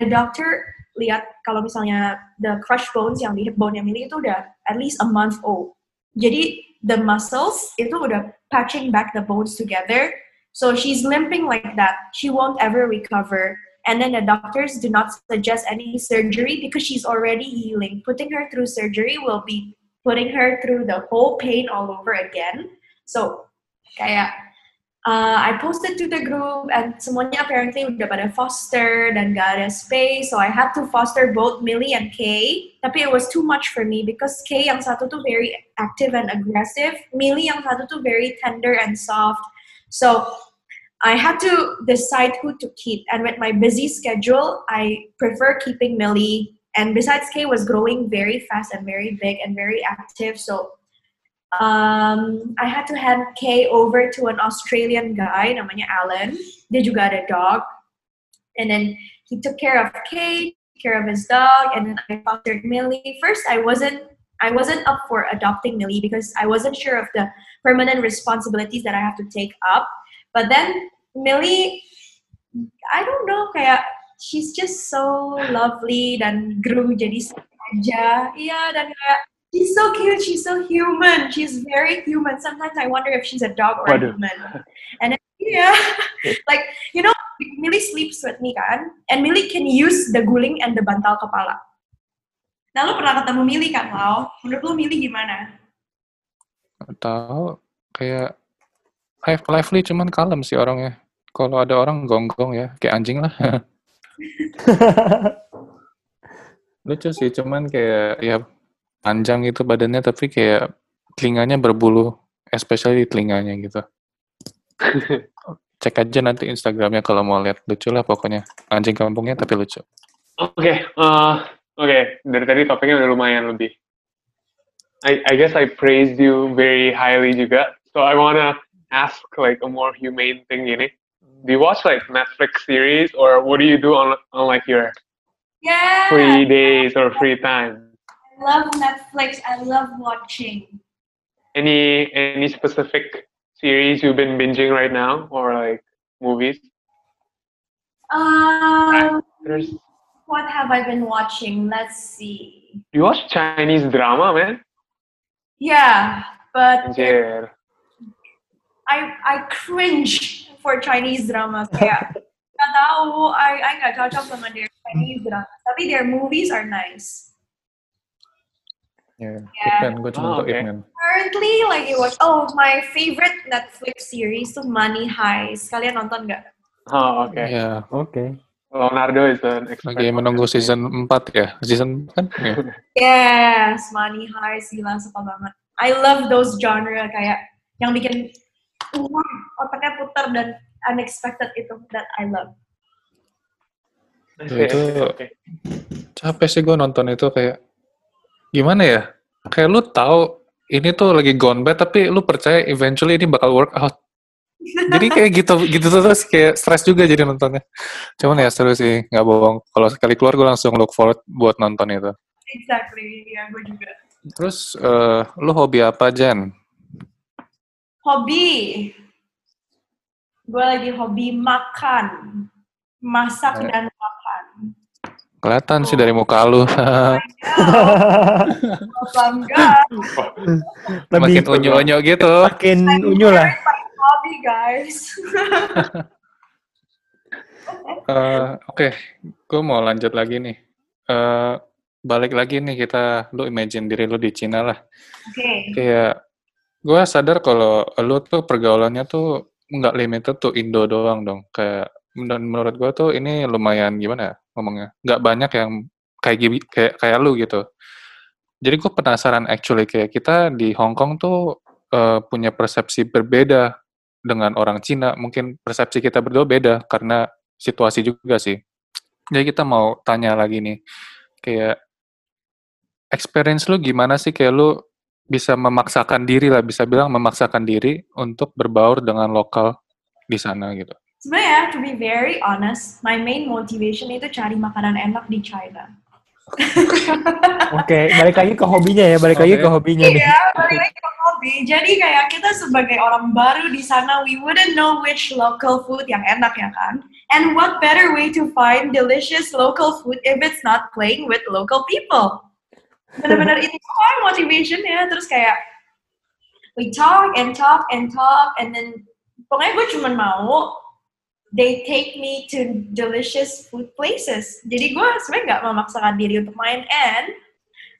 the doctor lihat kalau misalnya the crushed bones yang di hip bone yang Millie itu udah at least a month old. Jadi the muscles itu udah patching back the bones together. So she's limping like that. She won't ever recover. And then the doctors do not suggest any surgery because she's already healing. Putting her through surgery will be putting her through the whole pain all over again. So kayak uh, I posted to the group and semuanya apparently udah pada foster dan gak ada space. So I had to foster both Millie and Kay. Tapi it was too much for me because Kay yang satu tuh very active and aggressive. Millie yang satu tuh very tender and soft. So I had to decide who to keep. And with my busy schedule I prefer keeping Millie and besides k was growing very fast and very big and very active so um, I had to hand Kay over to an Australian guy namanya Alan. Dia juga ada dog. And then he took care of Kay, care of his dog, and then I fostered Millie. First, I wasn't I wasn't up for adopting Millie because I wasn't sure of the permanent responsibilities that I have to take up. But then Millie, I don't know, kayak she's just so lovely dan grew jadi saja. Iya dan kayak She's so cute. She's so human. She's very human. Sometimes I wonder if she's a dog or a human. And then, yeah, like you know, Millie sleeps with me kan, and Millie can use the guling and the bantal kepala. Nah, lu pernah ketemu Millie kan, Lau? Menurut lu Millie gimana? Tahu kayak live lively cuman kalem sih orangnya. Kalau ada orang gonggong ya, kayak anjing lah. Lucu sih, cuman kayak ya panjang gitu badannya tapi kayak telinganya berbulu, especially di telinganya gitu. Cek aja nanti Instagramnya kalau mau lihat lucu lah pokoknya. Anjing kampungnya tapi lucu. Oke, eh, oke. Dari tadi topiknya udah lumayan lebih. I, I guess I praised you very highly juga. So I wanna ask like a more humane thing gini. Do you watch like Netflix series or what do you do on on like your Yeah. free days or free time? I love Netflix. I love watching. Any any specific series you've been binging right now, or like movies? Um, what have I been watching? Let's see. you watch Chinese drama, man? Yeah, but Anjir. I I cringe for Chinese dramas. Kayak nggak tahu, I I nggak cocok sama their Chinese drama. Tapi their movies are nice. Ya. Ip Man, gue cuma Oh, oke. Ip Man. Currently lagi watch. Oh, my favorite Netflix series tuh Money Heist. Kalian nonton nggak? Oh, okay. Ya, Oke. Leonardo is an expert. lagi menunggu season 4 ya. Season kan? Ya. Yes, Money Heist gila suka banget. I love those genre kayak yang bikin wah, otaknya putar dan unexpected itu that I love. Itu- okay. Capek sih gue nonton itu kayak gimana ya? Kayak lu tahu ini tuh lagi gone bad tapi lu percaya eventually ini bakal work out. Jadi kayak gitu gitu terus kayak stres juga jadi nontonnya. Cuman ya seru sih, nggak bohong. Kalau sekali keluar gue langsung look forward buat nonton itu. Exactly, ya gue juga. Terus eh, lu hobi apa Jen? Hobi. Gue lagi hobi makan. Masak Eh. dan makan. Kelihatan sih dari muka lu. Oh, bangga. Makin unyu-unyu gitu. Makin unyu lah. Hobi guys. Eh, Oke, gue mau lanjut lagi nih. Eh, balik lagi nih kita, lu imagine diri lu di Cina lah. Oke. Kayak gue sadar kalau lu tuh pergaulannya tuh nggak limited tuh Indo doang dong. Kayak dan menurut gue tuh ini lumayan gimana ya ngomongnya? Nggak banyak yang kayak kayak kayak lu gitu. Jadi gue penasaran actually kayak kita di Hong Kong tuh eh, punya persepsi berbeda dengan orang Cina. Mungkin persepsi kita berdua beda karena situasi juga sih. Jadi kita mau tanya lagi nih, kayak experience lu gimana sih kayak lu bisa memaksakan diri lah, bisa bilang memaksakan diri untuk berbaur dengan lokal di sana gitu. Sebenarnya, to be very honest, my main motivation itu cari makanan enak di China. Oke, balik lagi ke hobinya ya, balik lagi Oke. ke hobinya nih. Iya, balik lagi ke hobi. Jadi kayak kita sebagai orang baru di sana, we wouldn't know which local food yang enak ya kan? And what better way to find delicious local food if it's not playing with local people? Bener-bener itu kan motivationnya. Terus kayak we talk and talk and talk and then pokoknya gue cuma mau they take me to delicious food places. Jadi gue sebenarnya nggak memaksakan diri untuk main and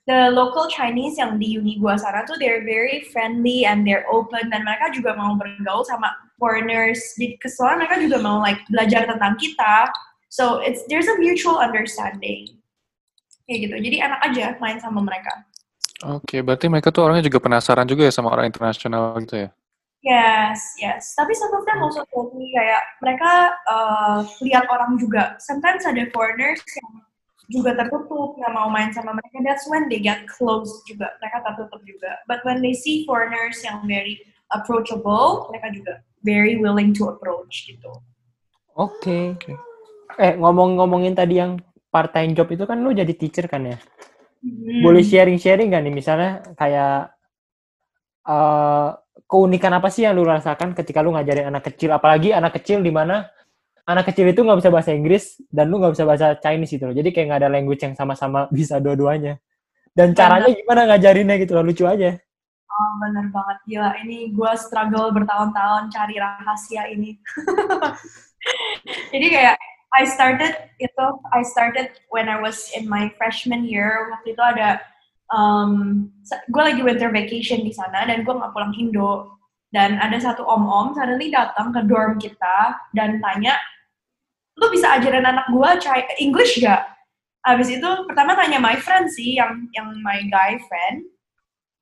the local Chinese yang di uni gua sana tuh they're very friendly and they're open dan mereka juga mau bergaul sama foreigners. Di kesoalnya mereka juga mau like belajar tentang kita. So it's there's a mutual understanding. Kayak gitu. Jadi enak aja main sama mereka. Oke, berarti mereka tuh orangnya juga penasaran juga ya sama orang internasional gitu ya? Yes, yes. Tapi them also told me kayak mereka uh, lihat orang juga. Sometimes ada foreigners yang juga tertutup, nggak mau main sama mereka. That's when they get close juga. Mereka tertutup juga. But when they see foreigners yang very approachable, mereka juga very willing to approach gitu. Oke. Eh, ngomong-ngomongin tadi yang part-time job itu kan lu jadi teacher kan ya? Hmm. Boleh sharing-sharing gak nih? Misalnya kayak eh keunikan apa sih yang lu rasakan ketika lu ngajarin anak kecil? Apalagi anak kecil di mana anak kecil itu nggak bisa bahasa Inggris dan lu nggak bisa bahasa Chinese gitu loh. Jadi kayak nggak ada language yang sama-sama bisa dua-duanya. Dan caranya gimana ngajarinnya gitu loh, lucu aja. Oh, bener banget. Gila, ini gue struggle bertahun-tahun cari rahasia ini. Jadi kayak, I started itu, I started when I was in my freshman year. Waktu itu ada, um, gue lagi winter vacation di sana dan gue nggak pulang Indo. Dan ada satu om-om suddenly datang ke dorm kita dan tanya, lu bisa ajarin anak gue English gak? Habis itu pertama tanya my friend sih, yang yang my guy friend.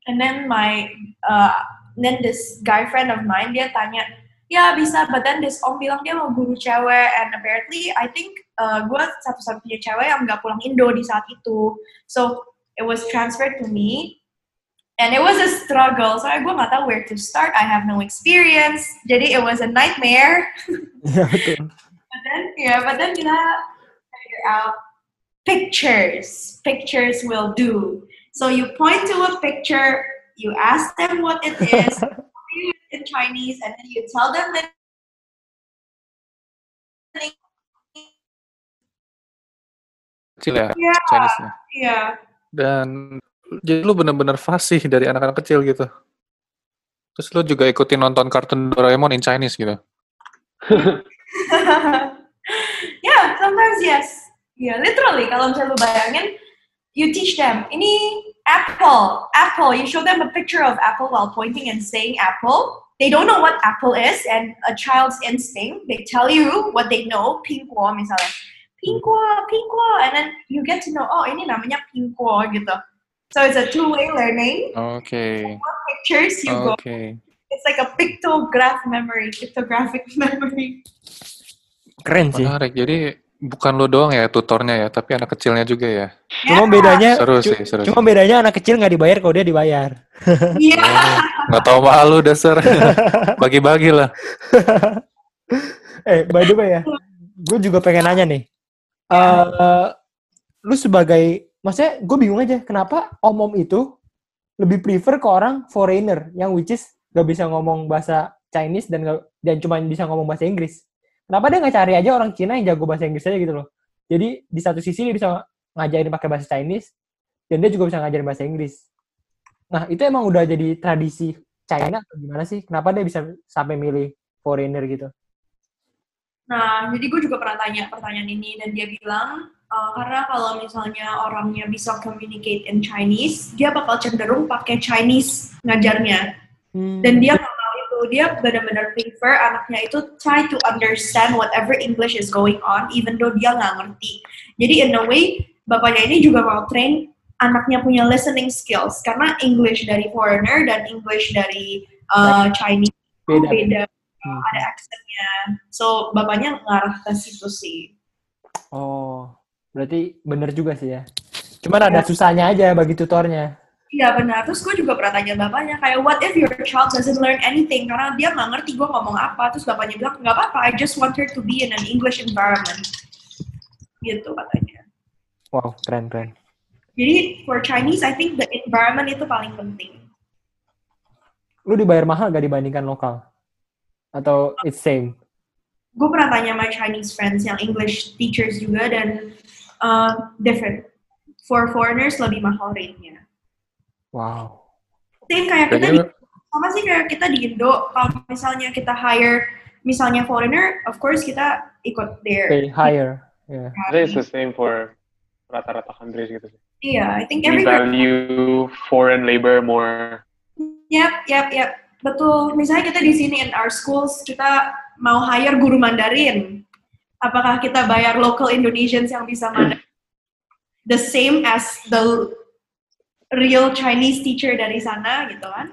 And then my, uh, then this guy friend of mine dia tanya, ya bisa, but then this om bilang dia mau guru cewek, and apparently I think uh, gue satu-satunya cewek yang nggak pulang Indo di saat itu. So it was transferred to me, and it was a struggle. So gue nggak tahu where to start. I have no experience, jadi it was a nightmare. Iya. But then, yeah, but then kita figure out pictures. Pictures will do. So you point to a picture, you ask them what it is, in Chinese, and then you tell them that Kecil ya, Iya. Chinese-nya. yeah. Dan jadi lu bener-bener fasih dari anak-anak kecil gitu. Terus lu juga ikutin nonton kartun Doraemon in Chinese gitu. yeah, sometimes yes. Yeah, literally kalau misalnya lu bayangin, you teach them, ini apple, apple, you show them a picture of apple while pointing and saying apple. They don't know what apple is, and a child's instinct, they tell you what they know, pingguo misalnya. Pingguo, pingguo, and then you get to know, oh ini namanya pingguo gitu. So it's a two-way learning. Oke. Pictures you go, Oke. it's like a pictograph memory, pictographic memory. Keren sih. Menarik. Jadi bukan lu doang ya tutornya ya, tapi anak kecilnya juga ya. Cuma bedanya Seru sih, seru. cuma bedanya anak kecil nggak dibayar kalau dia dibayar. Iya. Nggak tahu malu dasar. Bagi-bagi lah. eh, by the way ya, gue juga pengen nanya nih. eh lu sebagai, maksudnya gue bingung aja, kenapa om-om itu lebih prefer ke orang foreigner yang which is gak bisa ngomong bahasa Chinese dan gak, dan cuma bisa ngomong bahasa Inggris. Kenapa dia nggak cari aja orang Cina yang jago bahasa Inggris aja gitu loh? Jadi di satu sisi dia bisa ngajarin pakai bahasa Chinese dan dia juga bisa ngajarin bahasa Inggris. Nah itu emang udah jadi tradisi China atau gimana sih? Kenapa dia bisa sampai milih foreigner gitu? Nah, jadi gue juga pernah tanya pertanyaan ini dan dia bilang uh, karena kalau misalnya orangnya bisa communicate in Chinese, dia bakal cenderung pakai Chinese ngajarnya. Dan dia nggak mau itu, dia benar-benar prefer anaknya itu try to understand whatever English is going on, even though dia nggak ngerti. Jadi in a way, bapaknya ini juga mau train anaknya punya listening skills karena English dari foreigner dan English dari uh, Chinese Beda. beda Hmm. ada aksennya. So bapaknya ngarah ke situ sih. Oh, berarti bener juga sih ya. Cuman ada susahnya aja bagi tutornya. Iya benar. Terus gue juga pernah tanya bapaknya kayak what if your child doesn't learn anything karena dia nggak ngerti gue ngomong apa. Terus bapaknya bilang nggak apa-apa. I just want her to be in an English environment. Gitu katanya. Wow, keren keren. Jadi for Chinese, I think the environment itu paling penting. Lu dibayar mahal gak dibandingkan lokal? Atau it's same? Gue pernah tanya my Chinese friends yang English teachers juga dan uh, different. For foreigners lebih mahal rate-nya. Wow. Same kayak kita di sama sih kayak kita di Indo kalau misalnya kita hire misalnya foreigner of course kita ikut their Pay higher. Yeah. Think it's the same for rata-rata countries gitu sih. Iya I think We everywhere value foreign labor more. yep yep yep betul misalnya kita di sini in our schools kita mau hire guru Mandarin apakah kita bayar local Indonesians yang bisa Mandarin the same as the real Chinese teacher dari sana gitu kan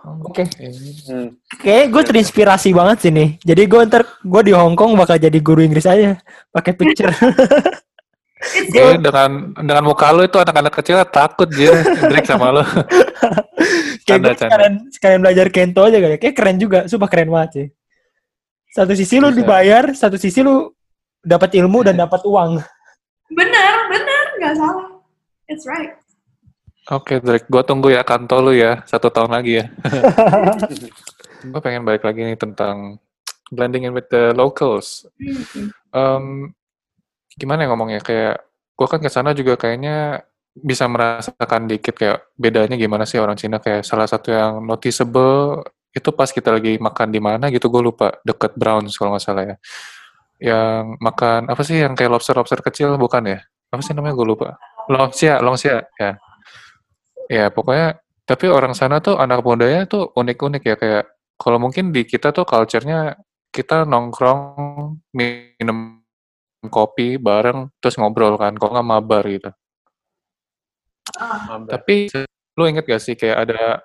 Oke. Hmm. Oke, gue terinspirasi banget sih nih. Jadi gue ntar gue di Hong Kong bakal jadi guru Inggris aja pakai picture. Gue dengan dengan muka lu itu anak-anak kecil takut dia Drake sama lu. Canda, canda. sekalian, sekalian belajar kento aja kali. ya. Kayak keren juga, sumpah keren banget sih. Satu sisi lu Bisa. dibayar, satu sisi lu dapat ilmu dan dapat uang. benar benar nggak salah it's right Oke Drake, gue tunggu ya kantor lu ya satu tahun lagi ya. gue pengen balik lagi nih tentang blending in with the locals. Hmm. Gimana ya ngomongnya? Kayak gue kan ke sana juga kayaknya bisa merasakan dikit kayak bedanya gimana sih orang Cina. Kayak salah satu yang noticeable itu pas kita lagi makan di mana gitu gue lupa. Deket Browns kalau nggak salah ya. Yang makan apa sih? Yang kayak lobster lobster kecil bukan ya? Apa sih namanya? Gue lupa. Longsia longsia ya. Ya pokoknya tapi orang sana tuh anak mudanya tuh unik-unik ya. Kayak kalau mungkin di kita tuh culture-nya kita nongkrong minum kopi bareng terus ngobrol kan kok nggak mabar gitu. Ah, Mabar. tapi lu inget gak sih kayak ada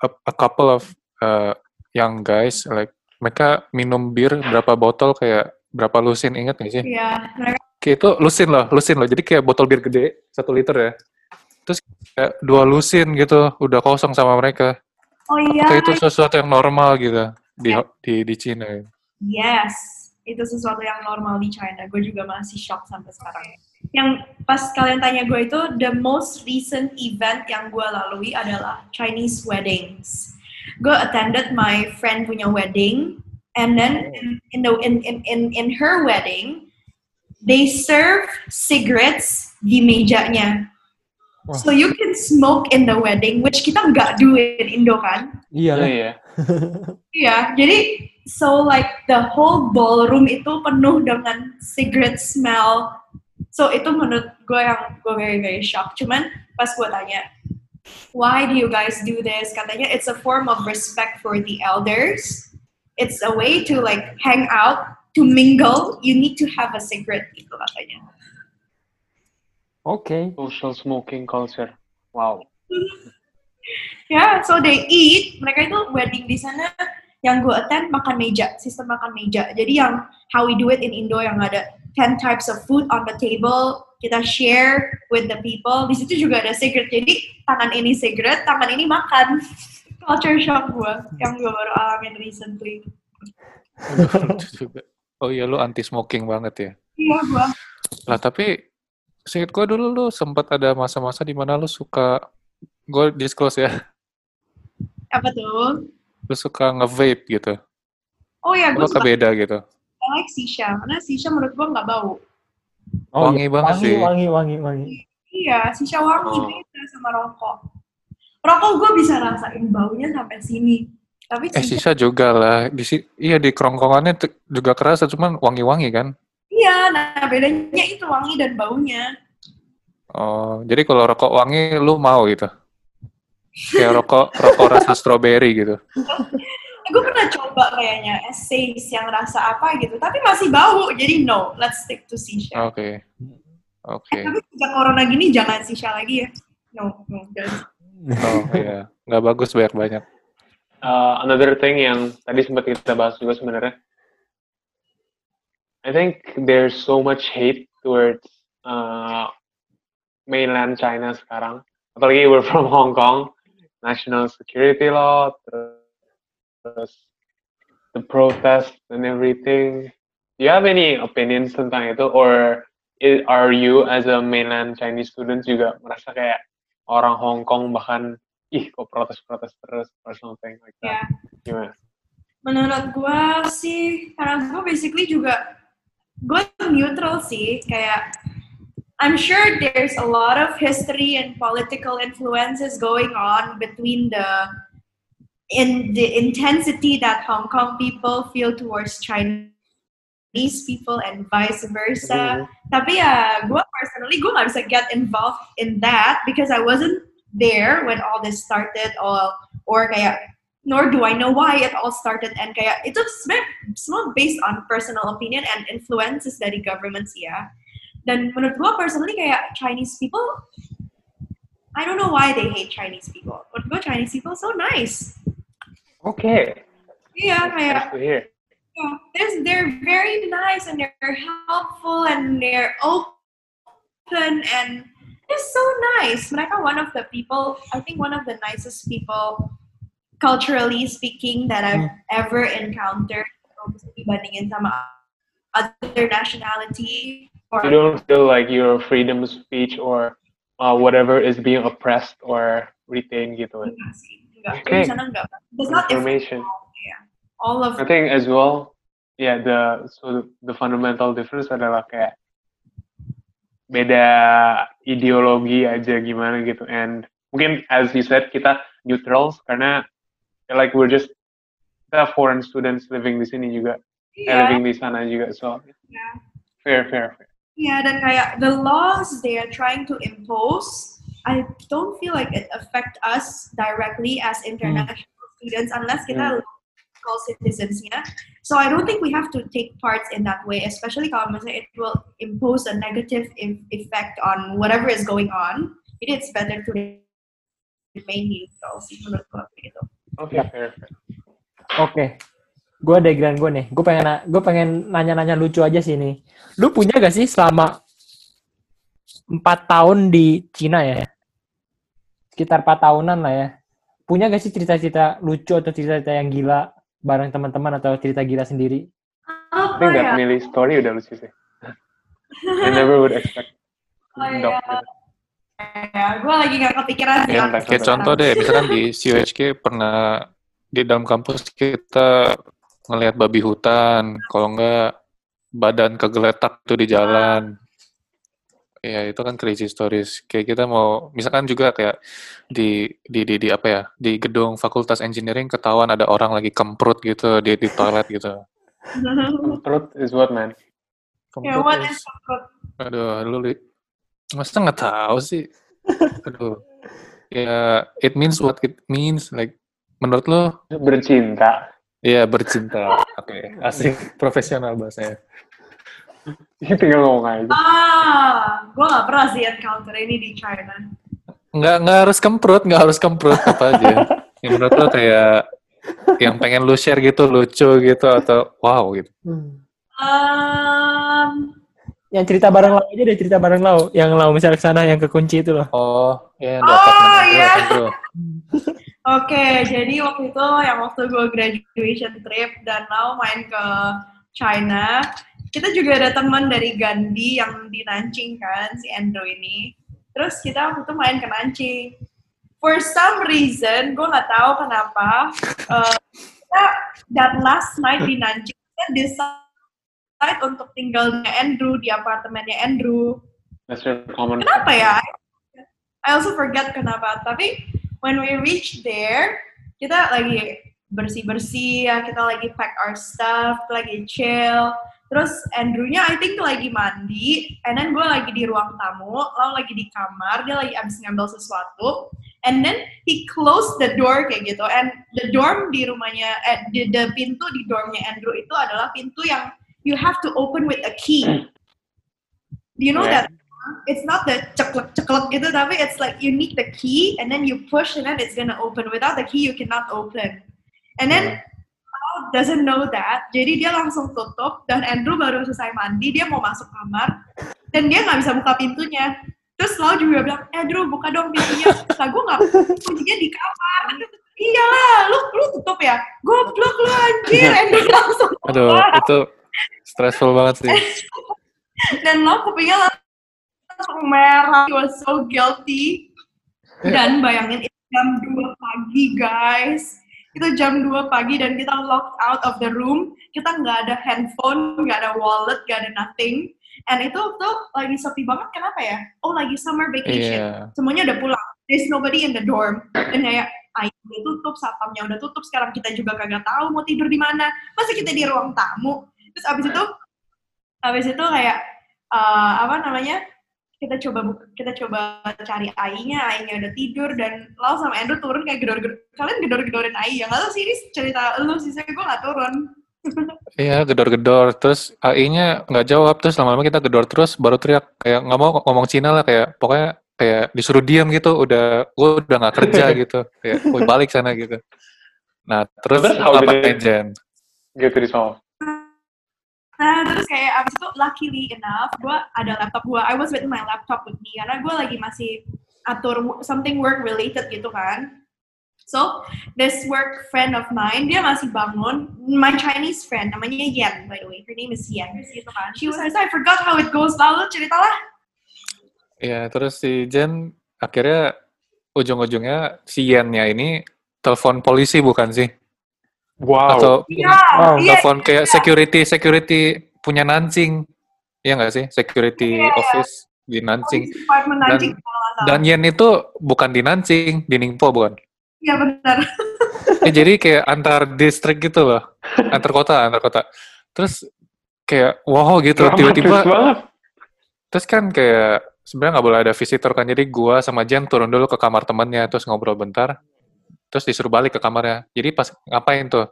a, a couple of uh, young guys like mereka minum bir berapa botol kayak berapa lusin inget gak sih? Iya, mereka kayak itu lusin loh lusin loh jadi kayak botol bir gede satu liter ya. Terus kayak dua lusin gitu udah kosong sama mereka. Oh iya, apakah itu sesuatu yang normal gitu di di di Cina ya? yes, itu sesuatu yang normal di China. Gue juga masih shock sampai sekarang. Yang pas kalian tanya gue itu, the most recent event yang gue lalui adalah Chinese weddings. gue attended my friend punya wedding, and then in, in the in, in in in her wedding, they serve cigarettes di mejanya. Wah. So you can smoke in the wedding, which kita nggak do in Indo kan? Iya Oh, lah. iya. Iya, jadi so like the whole ballroom itu penuh dengan cigarette smell. So itu menurut gue yang gue very very shock. Cuman pas gue tanya, why do you guys do this? Katanya it's a form of respect for the elders. It's a way to like hang out, to mingle. You need to have a cigarette gitu katanya. Oke. Social smoking culture. Wow. Mm-hmm. Ya, so they eat. Mereka itu wedding di sana yang gue attend makan meja, sistem makan meja. Jadi yang how we do it in Indo yang ada 10 types of food on the table, kita share with the people. Di situ juga ada cigarette. Jadi tangan ini cigarette, tangan ini makan. Culture shock gue yang gue baru alamin recently. Oh iya, lu anti smoking banget ya. Iya gue. Lah tapi seingat gue dulu lu sempat ada masa-masa di mana lu suka gue disclose ya, Apa tuh? lu suka nge-vape gitu. Oh ya, gue Lu suka beda gitu. I like shisha. Karena shisha menurut gue nggak bau. Oh, Wangi iya. banget wangi, sih. Wangi, wangi, wangi. Iya, shisha wangi Oh. beda sama rokok. Rokok gue bisa rasain baunya sampai sini. Tapi Eh shisha, sisa juga lah. Di si- iya di kerongkongannya juga kerasa cuman wangi-wangi kan. iya. Nah bedanya itu wangi dan baunya. Oh, jadi kalau rokok wangi lu mau gitu. Kayak rokok rokok rasa stroberi gitu. Gue pernah coba kayaknya essays yang rasa apa gitu, tapi masih bau. Jadi no, let's stick to shisha. Oke. Oke. Eh, tapi sejak corona gini jangan shisha lagi ya. No, no, guys. Oh iya, nggak bagus banyak-banyak. Uh, another thing yang tadi sempat kita bahas juga sebenarnya, I think there's so much hate towards uh, mainland China sekarang. Apalagi we're from Hong Kong, national security law, terus the protest and everything. Do you have any opinions tentang itu, or are you as a mainland Chinese student juga merasa kayak orang Hong Kong bahkan ih kok protes-protes terus or something like that? Gimana? menurut gue sih, karena gue basically juga gue neutral sih, kayak I'm sure there's a lot of history and political influences going on between the in the intensity that Hong Kong people feel towards Chinese people and vice versa. Tapi ah, ya, gue personally gue nggak bisa get involved in that because I wasn't there when all this started or or kayak nor do I know why it all started and kayak itu semua based on personal opinion and influences dari governments ya. Dan menurut gue personally kayak uh, Chinese people I don't know why they hate Chinese people. Menurut gue Chinese people so nice. Okay, Iya kayak nice. Yeah, they're, they're very nice and they're helpful and they're open and they're so nice. Mereka one of the people, I think one of the nicest people culturally speaking that I've ever encountered. Dibandingin sama other nationality You don't feel like your freedom of speech or uh, whatever is being oppressed or retained gitu. Enggak. Okay. Information. all of I think as well, yeah, the so the fundamental difference adalah kayak beda ideologi aja gimana gitu and mungkin as you said kita neutrals karena like we're just kita foreign students living di sini juga Iya. living di sana juga so Iya. fair fair fair Yeah, dan kayak the laws they are trying to impose, I don't feel like it affect us directly as international students unless kita Hmm. local citizens, yeah. So I don't think we have to take parts in that way, especially kalau misalnya it will impose a negative effect on whatever is going on. Jadi it's better to remain neutral sih menurut gue gitu. okay Yeah. fair fair Oke. Gue ada grand gue nih. Gue pengen gue pengen nanya-nanya lucu aja sih nih. Lu punya gak sih selama empat tahun di Cina ya? Sekitar empat tahunan lah ya. Punya gak sih cerita-cerita lucu atau cerita-cerita yang gila bareng teman-teman atau cerita gila sendiri? Apa ya? Millie story udah lucu sih I never would expect Oh, dog ya. gue lagi gak kepikiran sih. Ya, kayak contoh deh, misalkan di CUHK pernah di dalam kampus kita ngelihat babi hutan, kalau enggak badan kegeletak tuh di jalan. Ya itu kan crazy stories. Kayak kita mau, misalkan juga kayak di di di, di apa ya di gedung Fakultas Engineering ketahuan ada orang lagi kemprut gitu di di toilet gitu. Perut is what man? yeah, Kemprut what is- is comfort? Aduh, lu li, masa nggak tahu sih? Aduh, ya it means what it means. Like menurut lo, Bercinta. Ya bercinta. Oke, asik profesional bahasanya. Ini tinggal ngomong aja. Ah, gue gak pernah sih encounter ini di China. Nggak nggak harus kemprut, nggak harus kemprut apa aja. Yang menurut lo kayak yang pengen lu share gitu lucu gitu atau wow gitu. Hmm. Um, Yang cerita bareng lau aja deh, cerita bareng lau. Yang lau misalnya ke sana yang kekunci itu loh. Oh, ya Oh, dapat iya. bro. Oke, jadi waktu itu yang waktu gue graduation trip dan now main ke China, kita juga ada teman dari Gandhi yang di Nanjing kan, si Andrew ini. Terus kita waktu itu main ke Nanjing. For some reason, gue nggak tahu kenapa, eh, kita that last night di Nanjing, kita decide untuk tinggalnya Andrew di apartemennya Andrew. That's your common. Kenapa ya? I also forget kenapa. Tapi when we reach there, kita lagi bersih-bersih ya, kita lagi pack our stuff, lagi chill. Terus Andrew-nya I think lagi mandi, and then gue lagi di ruang tamu, lalu lagi di kamar, dia lagi abis ngambil sesuatu, and then he closed the door kayak gitu. And the dorm di rumahnya, eh, the, the pintu di dormnya Andrew itu adalah pintu yang you have to open with a key. Do you know Yeah. that? It's not the ceklek ceklek gitu, tapi it's like you need the key and then you push and then it's gonna open. Without the key, you cannot open. And then Lau doesn't know that, jadi dia langsung tutup dan Andrew baru selesai mandi, dia mau masuk kamar dan dia nggak bisa buka pintunya. Terus Lau juga bilang, Andrew buka dong pintunya. Lah gue nggak, kuncinya di kamar. Iya lah, lu lu tutup ya. Goblok lu anjir. Andrew langsung Aduh, itu stressful banget sih. dan lo kupingnya merah. He was so guilty. Dan bayangin itu jam 2 pagi guys. Itu jam 2 pagi dan kita locked out of the room. Kita nggak ada handphone, nggak ada wallet, nggak ada nothing. And itu tuh lagi sepi banget kenapa ya? Oh lagi summer vacation. Iya. Semuanya udah pulang. There's nobody in the dorm. Dan kayak air udah tutup, satpamnya udah tutup. Sekarang kita juga kagak tahu mau tidur di mana. Masa kita di ruang tamu. Terus abis itu, abis itu kayak eh, apa namanya? Kita coba buka- kita coba cari Ainya, Ainya udah tidur dan Lau sama Andrew turun kayak gedor-gedor. Kalian gedor-gedorin Ai ya? Nggak tahu sih ini cerita lu sih, saya gue nggak turun. Iya, gedor-gedor. Terus AI-nya nggak jawab. Terus lama-lama kita gedor terus, baru teriak. Kayak nggak mau ngomong Cina lah. Kayak pokoknya kayak disuruh diam gitu. Udah, gue udah nggak kerja gitu. Kayak, gue balik sana gitu. Nah, terus apa it- Jen? Get resolved. Nah, terus kayak abis itu luckily enough, gue ada laptop gue. I was with my laptop with me karena gue lagi masih atur something work related gitu kan. So, this work friend of mine, dia masih bangun. My Chinese friend, namanya Yan, by the way. Her name is Yan. Gitu kan. She was I forgot how it goes. Lalu ceritalah. Iya, terus si Jen akhirnya ujung-ujungnya si Yen-nya ini telepon polisi bukan sih? Wow. Atau Iya, Oh, iya. telepon kayak security security punya Nanjing. Iya nggak sih? Security Iya, iya. office di Department Dan-. Dan Yen itu bukan di Nanjing, di Ningpo bukan? Iya, benar. Ya, jadi kayak antar distrik gitu loh. Antar kota, antar kota. Terus kayak wow gitu tiba-tiba terus kan kayak sebenarnya nggak boleh ada visitor kan jadi gua sama Jen turun dulu ke kamar temannya terus ngobrol bentar terus disuruh balik ke kamarnya. Jadi pas ngapain tuh?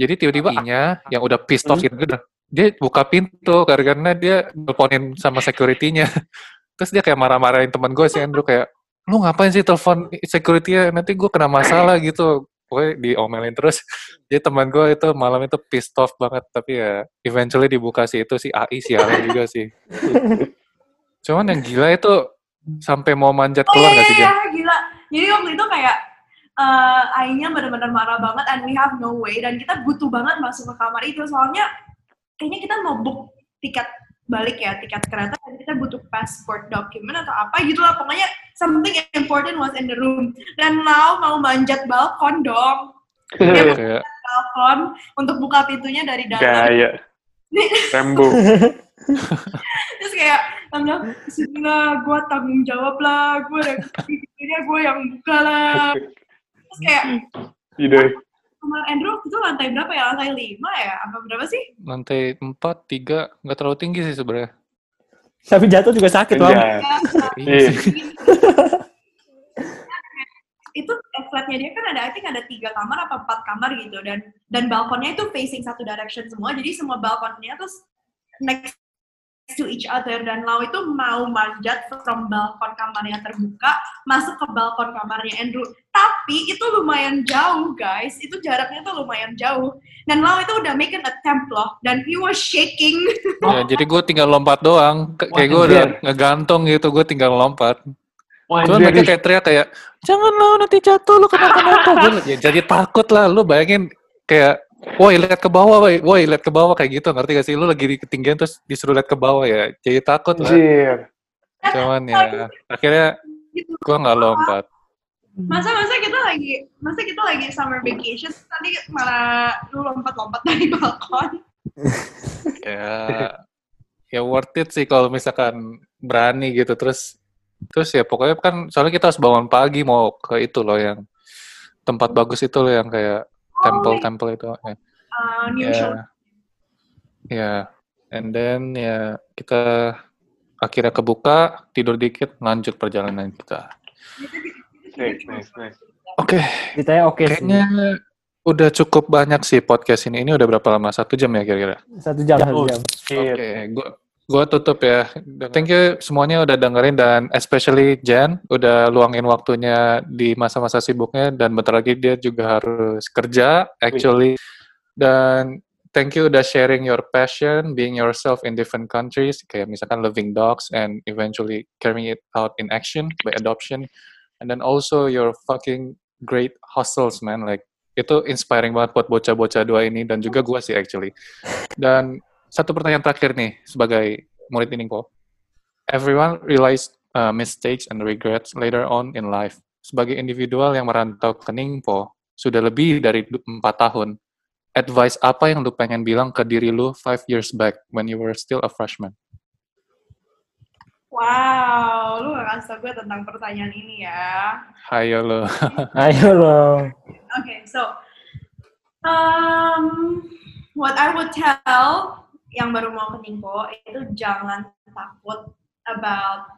Jadi tiba-tiba nya yang udah pissed off gitu dia buka pintu karena dia teleponin sama security-nya. Terus dia kayak marah-marahin teman gue si Andrew kayak lu ngapain sih telepon security-nya? Nanti gue kena masalah gitu. Pokoknya diomelin terus. Jadi teman gue itu malam itu pissed off banget. Tapi ya eventually dibuka sih itu si AI sialan juga sih. Cuman yang gila itu sampai mau manjat Oh keluar iya, nggak iya, sih iya, gila. Jadi waktu itu kayak eh Ainya benar-benar marah banget and we have no way dan kita butuh banget masuk ke kamar itu soalnya kayaknya kita mau book tiket balik ya tiket kereta dan kita butuh passport document atau apa gitu lah pokoknya something important was in the room dan now mau manjat balkon dong Dia Kayak balkon untuk buka pintunya dari dalam. Gaya. Rembo. Terus kayak dia bilang, Bismillah, gue tanggung jawab lah, gue ada gue yang buka lah. Terus kayak, Ide. kamar Andrew waktu itu lantai berapa ya? Lantai lima ya? Apa berapa sih? lantai 4, 3, nggak terlalu tinggi sih sebenarnya. Tapi jatuh juga sakit, Bang. Anjay. Iya Iya. sih. itu eh, flatnya dia kan ada I think ada tiga kamar apa empat kamar gitu dan dan balkonnya itu facing satu direction semua jadi semua balkonnya tuh next to each other. Dan Lau itu mau manjat from balkon kamarnya terbuka masuk ke balkon kamarnya Andrew. Tapi itu lumayan jauh guys. Itu jaraknya tuh lumayan jauh. Dan Lau itu udah make an attempt loh. Dan he was shaking. Ya, jadi gue tinggal lompat doang. K- Kayak gue udah ngegantung gitu, gue tinggal lompat. Wah, Cuman mereka kayak teriak kayak, jangan lo nanti jatuh, lo kenapa-napa. Gue ya, jadi takut lah, lu bayangin kayak, woi lihat ke bawah, woi, woi lihat ke bawah kayak gitu, ngerti gak sih? Lu lagi di ketinggian terus disuruh lihat ke bawah ya, jadi takut lah. Anjir. Cuman ya, akhirnya gue nggak lompat. masa masa kita lagi masa kita lagi summer vacation tadi malah lu lompat-lompat dari balkon Ya, ya worth it sih kalau misalkan berani gitu. Terus, terus ya pokoknya kan, soalnya kita harus bangun pagi mau ke itu loh yang tempat bagus itu loh yang kayak temple-temple itu. Ya. uh, new Ya, show ya, and then ya kita akhirnya kebuka, tidur dikit, lanjut perjalanan kita. Nice, nice, nice. Oke, Ceritanya oke sih. kayaknya udah cukup banyak sih podcast ini. Ini udah berapa lama? Satu jam ya kira-kira? Satu jam, satu Oh, jam. Oke, gua gua tutup ya. Thank you semuanya udah dengerin dan especially Jen udah luangin waktunya di masa-masa sibuknya dan bentar lagi dia juga harus kerja actually. Dan thank you udah sharing your passion, being yourself in different countries, kayak misalkan loving dogs and eventually carrying it out in action by adoption. And then also your fucking great hustles, man. Like itu inspiring banget buat bocah-bocah dua ini dan juga gua sih actually. Dan satu pertanyaan terakhir nih sebagai murid Iningpo. Everyone realize uh, mistakes and regrets later on in life. Sebagai individual yang merantau ke Ningpo sudah lebih dari empat tahun, advice apa yang lu pengen bilang ke diri lu five years back when you were still a freshman? wow lu gak kasih tau gue tentang pertanyaan ini ya Hayo lo. Ayo loh. Okay, so um, what I would tell yang baru mau ke Ningpo itu jangan takut about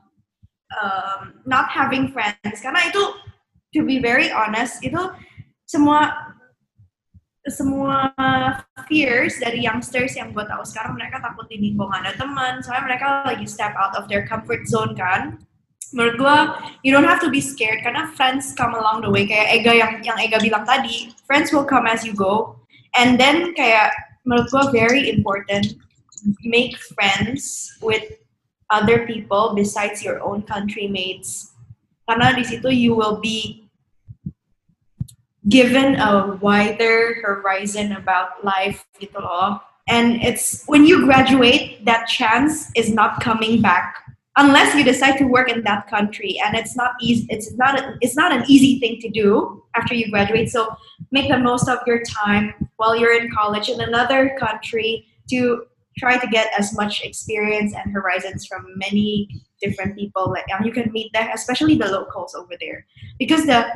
um, not having friends. Karena itu to be very honest itu semua semua fears dari youngsters yang gue tahu sekarang mereka takut di Ningpo nggak ada teman. Soalnya mereka lagi step out of their comfort zone kan. Menurut gue you don't have to be scared karena friends come along the way. Kayak Ega yang yang Ega bilang tadi friends will come as you go. And then kayak menurut gue very important make friends with other people besides your own country mates. Karena di situ you will be given a wider horizon about life gitu loh and it's when you graduate that chance is not coming back unless you decide to work in that country. And it's not easy it's not a, it's not an easy thing to do after you graduate. So make the most of your time while you're in college in another country to try to get as much experience and horizons from many different people like and you can meet them especially the locals over there. Because the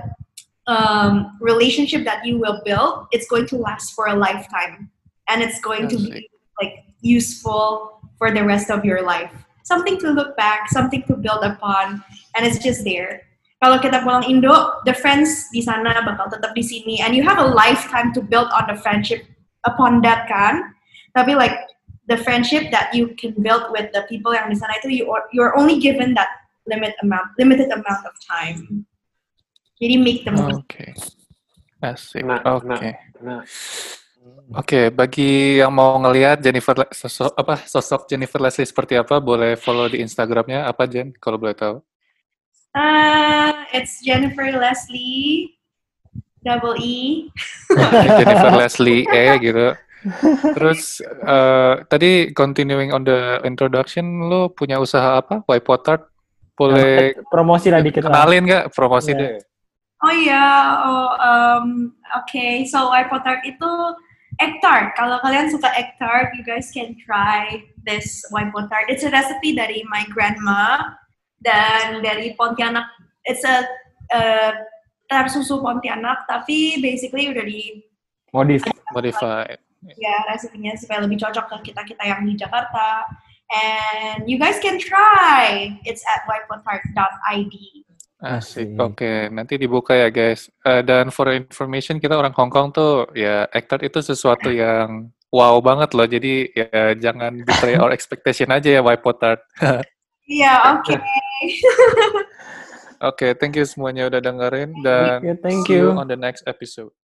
um, relationship that you will build it's going to last for a lifetime. And it's going to be like useful for the rest of your life. Something to look back, something to build upon, and it's just there. Kalau kita pulang Indo, the friends di sana bakal tetap di sini, and you have a lifetime to build on the friendship upon that kan. Tapi like the friendship that you can build with the people yang di sana itu you are, you're only given that limit amount, limited amount of time. Jadi make the most. Oke. Asik. Nah, Oke. nah. Nah, Oke, bagi yang mau ngelihat Jennifer sosok apa sosok Jennifer Leslie seperti apa, boleh follow di Instagramnya apa Jen kalau boleh tahu. Uh, it's Jennifer Leslie, double E. Jennifer Leslie E gitu. Terus eh, tadi continuing on the introduction, lo punya usaha apa? White Potart? Boleh Promosi lah dikit lah. kenalin nggak? Promosi Iya. deh. Oh iya, oh, um, oke. Okay. So white tart itu egg tart. Kalau kalian suka egg tart, you guys can try this white tart. It's a recipe dari my grandma dan dari Pontianak. It's a uh, susu Pontianak, tapi basically udah di modif modified. Ya, resepnya supaya lebih cocok ke kita-kita yang di Jakarta. And you guys can try. It's at whitepotart.id. Asik. Oke, okay. nanti dibuka ya guys. Uh, dan for information kita orang Hong Kong tuh ya actor itu sesuatu yang wow banget loh. Jadi ya jangan betray our expectation aja ya Whitepotart. Iya, oke. Oke, thank you semuanya udah dengerin dan yeah, thank see you on the next episode.